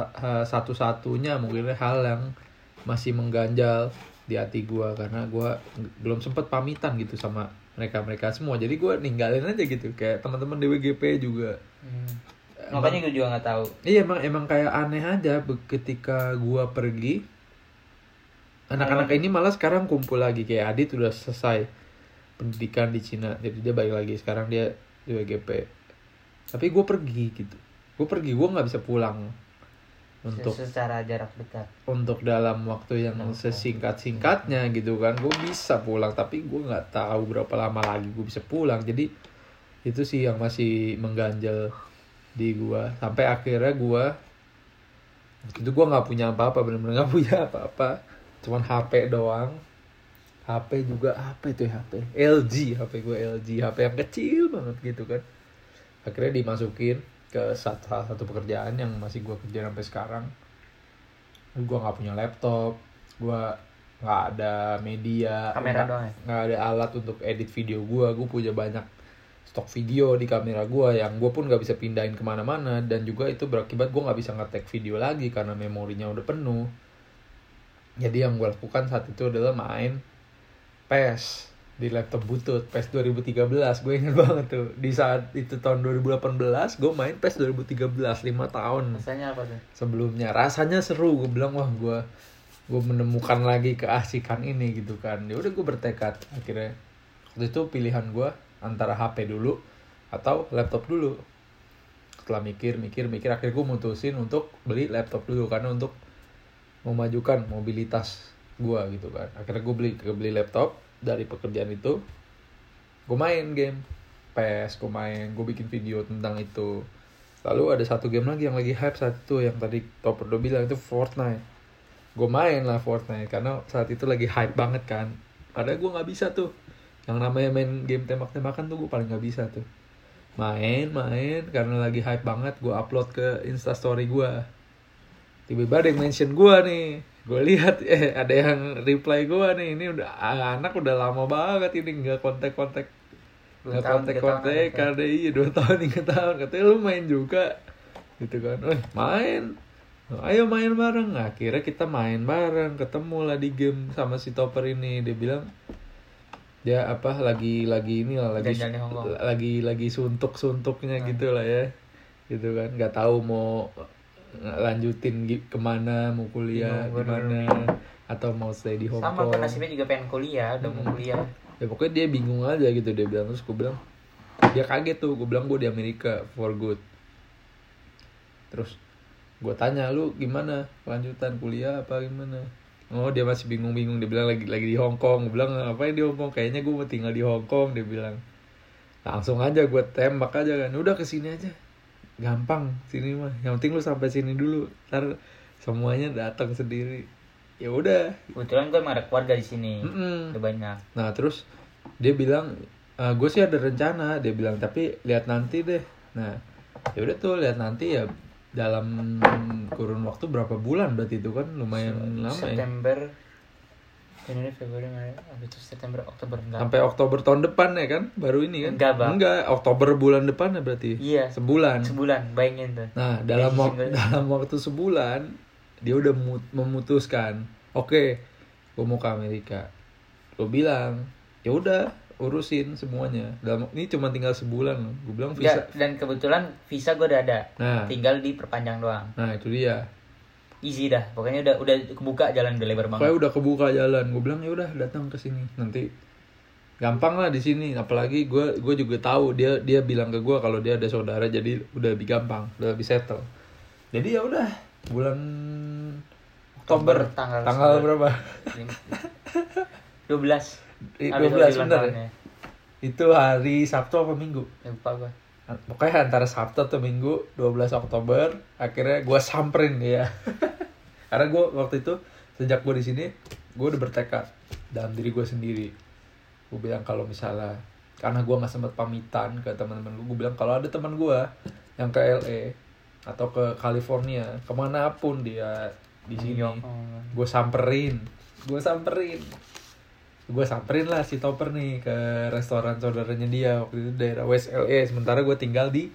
ha- satu-satunya mungkin hal yang masih mengganjal di hati gue karena gue belum sempet pamitan gitu sama mereka mereka semua. Jadi gue ninggalin aja gitu kayak teman-teman DWGP juga. Hmm. makanya gue juga nggak tahu. Iya emang emang kayak aneh aja ketika gua pergi anak-anak ini malah sekarang kumpul lagi. Kayak Adit udah selesai pendidikan di Cina jadi dia balik lagi. Sekarang dia di WGP tapi gue pergi gitu. Gue pergi gue nggak bisa pulang untuk secara jarak dekat. untuk dalam waktu yang sesingkat singkatnya gitu kan gue bisa pulang tapi gue nggak tahu berapa lama lagi gue bisa pulang. Jadi itu sih yang masih mengganjal di gua. Sampai akhirnya waktu itu gua nggak punya apa-apa bener-bener nggak punya apa-apa. Cuman HP doang. HP juga apa itu ya HP LG HP gue LG HP yang kecil banget gitu kan. Akhirnya dimasukin ke satu, salah satu pekerjaan yang masih gue kerja sampai sekarang. Gue nggak punya laptop gue nggak ada media Kamera doang ya? nggak ada alat untuk edit video gue gue punya banyak stok video di kamera gue yang gue pun nggak bisa pindahin ke mana-mana. Dan juga itu berakibat gue nggak bisa ngetek video lagi karena memorinya udah penuh. Jadi yang gue lakukan saat itu adalah main PES di laptop butut PES 2013 gue ingat banget tuh. Di saat itu tahun 2018 gue main PES 2013 5 tahun. Rasanya apa tuh? Sebelumnya. Rasanya seru. Gue bilang wah gue gue menemukan lagi keasikan ini gitu kan. Ya udah gue bertekad. Akhirnya waktu itu pilihan gue antara HP dulu atau laptop dulu. Setelah mikir mikir mikir akhirnya gue mutusin untuk beli laptop dulu karena untuk memajukan mobilitas gue gitu kan. Akhirnya gue beli beli laptop dari pekerjaan itu gue main game. PS gue main gue bikin video tentang itu. Lalu ada satu game lagi yang lagi hype saat itu yang tadi Toperdo bilang itu Fortnite. Gue main lah Fortnite karena saat itu lagi hype banget kan. Padahal gue nggak bisa tuh. Yang namanya main game tembak-tembakan tuh gue paling nggak bisa tuh. Main main karena lagi hype banget gue upload ke instastory gue tiba-tiba ada yang mention gue nih. Gue lihat eh ada yang reply gue nih. Ini udah ah, anak udah lama banget ini nggak kontak-kontak. Nggak ada. ada iya dua tahun tiga tahun. Katanya lu main juga. Gitu kan eh main. Ayo main bareng. Nah, akhirnya kita main bareng ketemu lah di game sama si Topper ini. Dia bilang dia apa lagi lagi ini lah lagi lagi lagi suntuk suntuknya gitu lah ya. Gitu kan nggak tahu mau lanjutin ke mana mau kuliah Bingung, bener. gimana atau mau stay di Hong sama Kong. gue nasibnya juga pengen kuliah udah mau Hmm. kuliah. Ya pokoknya dia bingung aja gitu dia bilang terus gue bilang dia kaget tuh gue bilang gue di Amerika for good. Terus gue tanya lu gimana? Lanjutan kuliah apa gimana? Oh dia masih bingung-bingung dia bilang lagi lagi di Hong Kong. Gue bilang ngapain di Hong Kong? Kayaknya gue mau tinggal di Hong Kong dia bilang. Langsung aja gue tembak aja kan udah ke sini aja gampang sini mah. Yang penting lu sampai sini dulu. Ntar semuanya datang sendiri. Ya udah. Kebetulan gue emang ada keluarga di sini. Udah banyak. Nah terus dia bilang gue sih ada rencana. Dia bilang tapi lihat nanti deh. Nah ya udah tuh lihat nanti ya dalam kurun waktu berapa bulan berarti itu kan lumayan lama ya. September Januari Februari Maret Agustus September Oktober enggak Sampai Oktober tahun depan ya kan baru ini kan? Enggak, Bang. Enggak Oktober bulan depan ya berarti. Iya. Sebulan. sebulan bayangin tuh Nah dalam wak- dalam waktu sebulan dia udah mu- memutuskan oke gue mau ke Amerika. Gue bilang ya udah urusin semuanya. Dalam ini cuma tinggal sebulan loh. Gue bilang Ya, visa. dan kebetulan visa gue udah ada Nah, tinggal diperpanjang doang nah itu dia. Easy dah pokoknya udah udah kebuka jalan udah lebar banget Pokoknya udah kebuka jalan. Gue bilang ya udah datang ke sini. Nanti gampang lah di sini. Apalagi gue gue juga tahu dia dia bilang ke gue kalau dia ada saudara jadi udah lebih gampang, udah lebih settle. Jadi ya udah bulan Oktober, Oktober, tanggal tanggal berapa? 12 Eh, Habis 12 ulang bener ya? tahunnya. Itu hari Sabtu apa Minggu? Lupa gue Pokoknya antara Sabtu atau Minggu 12 Oktober akhirnya gue samperin dia. Karena gue waktu itu sejak gue di sini gue udah bertekad dalam diri gue sendiri. Gue bilang kalau misalnya karena gue nggak sempat pamitan ke teman-teman gue, gue bilang kalau ada teman gue yang ke LA atau ke California ke mana pun dia di sini, gue samperin, gue samperin, gue samperin lah si Topper nih ke restoran saudaranya dia waktu itu daerah West LA sementara gue tinggal di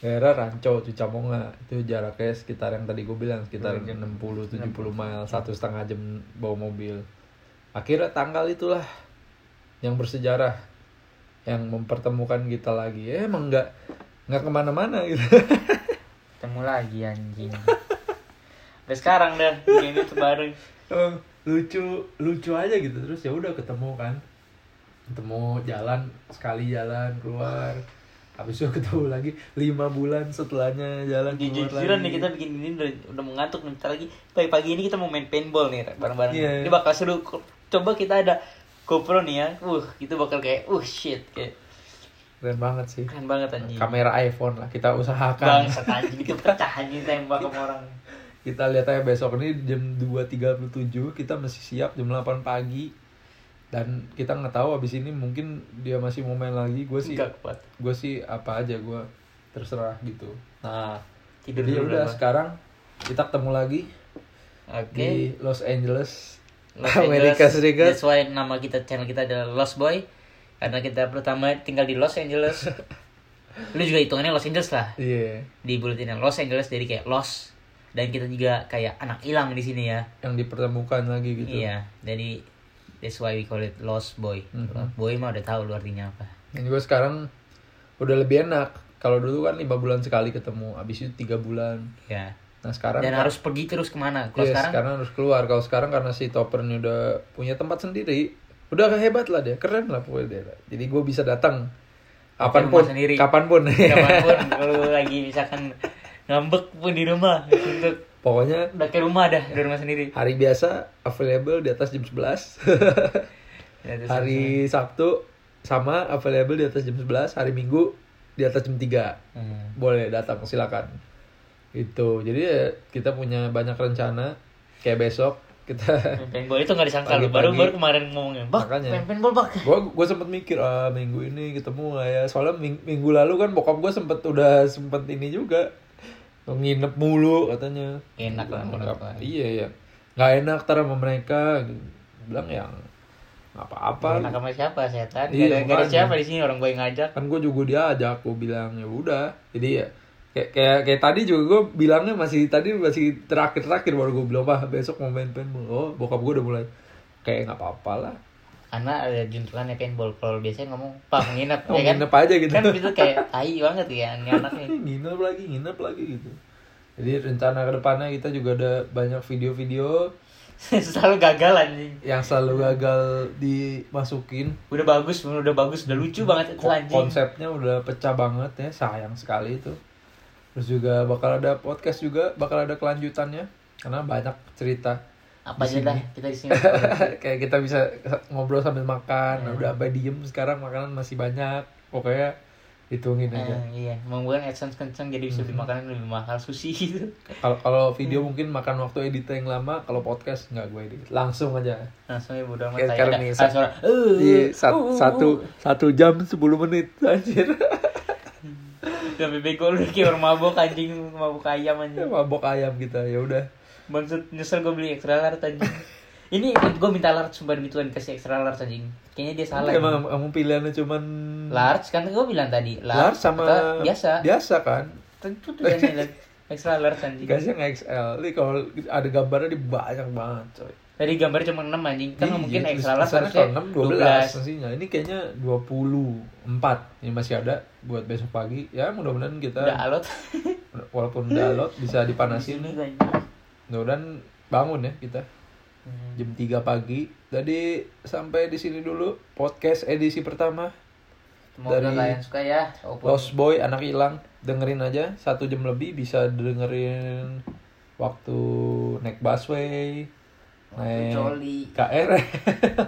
daerah Rancho Cucamonga. Itu jaraknya sekitar yang tadi gue bilang sekitar 60-70 mile satu setengah jam bawa mobil. Akhirnya tanggal itulah yang bersejarah yang mempertemukan kita lagi. Ya, emang nggak nggak ke mana-mana gitu. Ketemu lagi anjing. Sampai sekarang dah ini tuh bareng Emang lucu lucu aja gitu terus ya udah ketemu kan ketemu jalan sekali jalan keluar habis itu ketemu lagi lima bulan setelahnya jalan keluar Jujur-jujuran lagi. nih kita bikin ini udah, udah mengantuk nih. Lagi pagi-pagi ini kita mau main paintball nih bareng-bareng. Iya. Ini bakal seru. Coba kita ada GoPro nih ya. Uh, itu bakal kayak uh shit kayak keren banget sih keren banget anjing. kamera iPhone lah kita usahakan Bangsat anjing itu pecah anjing tembak sama orang. kita lihat aja besok ini jam 2.37 kita masih siap jam 8 pagi dan kita nggak tahu abis ini mungkin dia masih mau main lagi gue sih gue sih apa aja gue terserah gitu nah Tidur jadi dulu udah sekarang kita ketemu lagi Oke. di Los Angeles Los Amerika Angeles. Serikat That's why nama kita channel kita adalah Lost Boy. Karena kita pertama tinggal di Los Angeles. Lu juga hitungannya Los Angeles lah. iya Di bulatin Los Angeles jadi kayak Los dan kita juga kayak anak hilang di sini ya. yang dipertemukan lagi gitu Iya, jadi that's why we call it Lost Boy. Mhm. Lost Boy mah udah tahu lu artinya apa. dan juga sekarang udah lebih enak kalau dulu kan lima bulan sekali ketemu abis itu tiga bulan Ya. nah sekarang Dan harus pergi terus ke mana? Kalau Iya, sekarang sekarang harus keluar. Kalau sekarang karena si Topper ini udah punya tempat sendiri, udah hebat lah dia, keren lah pokoknya dia. Jadi gue bisa datang kapan pun, kapan pun. kapan pun kalau lagi misalkan ngambek pun di rumah untuk pokoknya udah ke rumah dah, di rumah sendiri. hari biasa available di atas jam 11. Ya, hari Sabtu sama available di atas jam 11, hari Minggu di atas jam 3. Hmm. Boleh datang silakan. Itu. Jadi ya, kita punya banyak rencana kayak besok kita paintball itu nggak disangka. Pagi-pagi. Baru baru kemarin ngomongnya, bak Makanya. paintball bak. gue gue sempet mikir ah minggu ini ketemu nggak ya soalnya ming- minggu lalu kan bokap gue sempet udah sempet ini juga nginep mulu katanya. Enak lah menurut iya ya nggak enak tar sama mereka bilang yang apa-apa. Enak sama siapa setan? Iya, gak ada, siapa di sini orang gue ngajak. Kan gue juga diajak gue bilang ya udah. Jadi ya kayak kayak kayak tadi juga gue bilangnya masih tadi masih terakhir terakhir baru gue bilang pak besok mau main paintball. Oh bokap gue udah mulai kayak nggak apa-apa lah karena ada juntrungannya paintball kalau biasanya ngomong pak nginep oh, ya kan? nginep aja gitu. Kan itu kayak tai banget ya ini anaknya nginep lagi nginep lagi gitu. Jadi rencana ke depannya kita juga ada banyak video-video selalu gagal anjing. yang selalu gagal dimasukin. Udah bagus udah bagus udah lucu banget itu anjing. konsepnya udah pecah banget ya sayang sekali itu. Terus juga bakal ada podcast juga bakal ada kelanjutannya. Karena banyak cerita apa aja dah kita di sini. Kayak kita bisa ngobrol sambil makan. Hmm. udah sampai diem sekarang makanan masih banyak. Pokoknya hitungin aja. Eh, iya. Membuat adsense kenceng jadi bisa beli Hmm. makanan lebih mahal sushi gitu. Kalau kalau video mungkin makan waktu edit yang lama kalau podcast nggak gue edit. Langsung aja. Langsung ya bodo amat. Sekarang nih, sa- suara uh, Iya, sat- uh, uh, satu uh. satu jam 10 menit anjir. sampai bego lu kayak orang mabok anjing. Mabok ayam anjing. Mabok ayam kita ya udah. Maksud nyesel gue beli extra large anjing ini gue minta large sumpah demi Tuhan kasih extra large anjing kayaknya dia salah Emang kamu pilihannya cuman large kan gue bilang tadi large sama atau biasa Biasa kan? tentu tuh extra large anjing Dikasih yang XL. Ini kalau ada gambarnya di banyak banget, coy. tadi gambar cuma 6 anjing kan nggak mungkin Iya, extra large harusnya kalau 6 12 mestinya. Ini kayaknya 24. Ini masih ada buat besok pagi. Ya, mudah-mudahan kita udah alot walaupun udah load bisa dipanasin. Mudah-mudahan bangun ya kita. Hmm. jam 3 pagi. Jadi sampai di sini dulu podcast edisi pertama. Semoga Dari kalian suka ya. Walaupun Lost Boy anak hilang dengerin aja satu jam lebih bisa dengerin waktu naik busway, waktu naik coli. KR,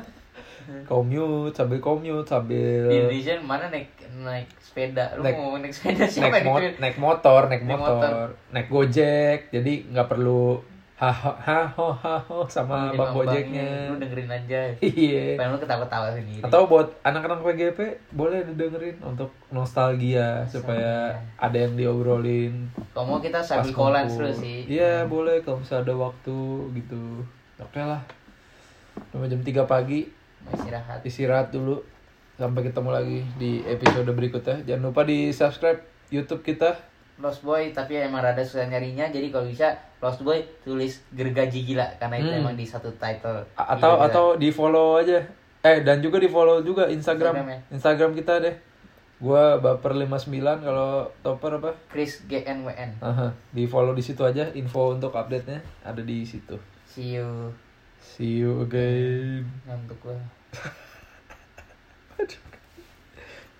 commute sambil commute Di sambil Indonesia mana naik naik sepeda? Lu Naik- mau naik sepeda siapa naik, mo- naik naik motor, naik Naik motor, motor. naik gojek, jadi nggak perlu haho haho haho sama bang gojeknya. Lu dengerin aja. Iya. Pengen lu ketawa-tawa sendiri. Atau buat anak-anak PGP boleh didengerin untuk nostalgia supaya ada yang diobrolin. Kalau mau kita sambil kolan terus sih. Iya boleh kalau misalnya ada waktu gitu. Oke lah. Sampai jam 3 pagi istirahat. istirahat dulu. Sampai ketemu lagi di episode berikutnya. Jangan lupa di subscribe YouTube kita. Lost Boy tapi emang rada susah nyarinya jadi kalau bisa Lost Boy tulis gergaji gila karena itu Hmm. emang di satu title A- atau Gila-gila. atau di follow aja. Eh dan juga di follow juga Instagram. Instagram ya? Instagram kita deh. Gua baper 59 kalau topper apa? Chris GNWN Aha, di follow di situ aja info untuk update-nya ada di situ. see you See you again. ngantuk gua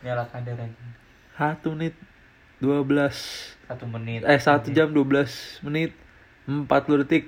nyala kadar aja. 1 menit 12 satu menit. Eh 1 jam 12 menit 40 detik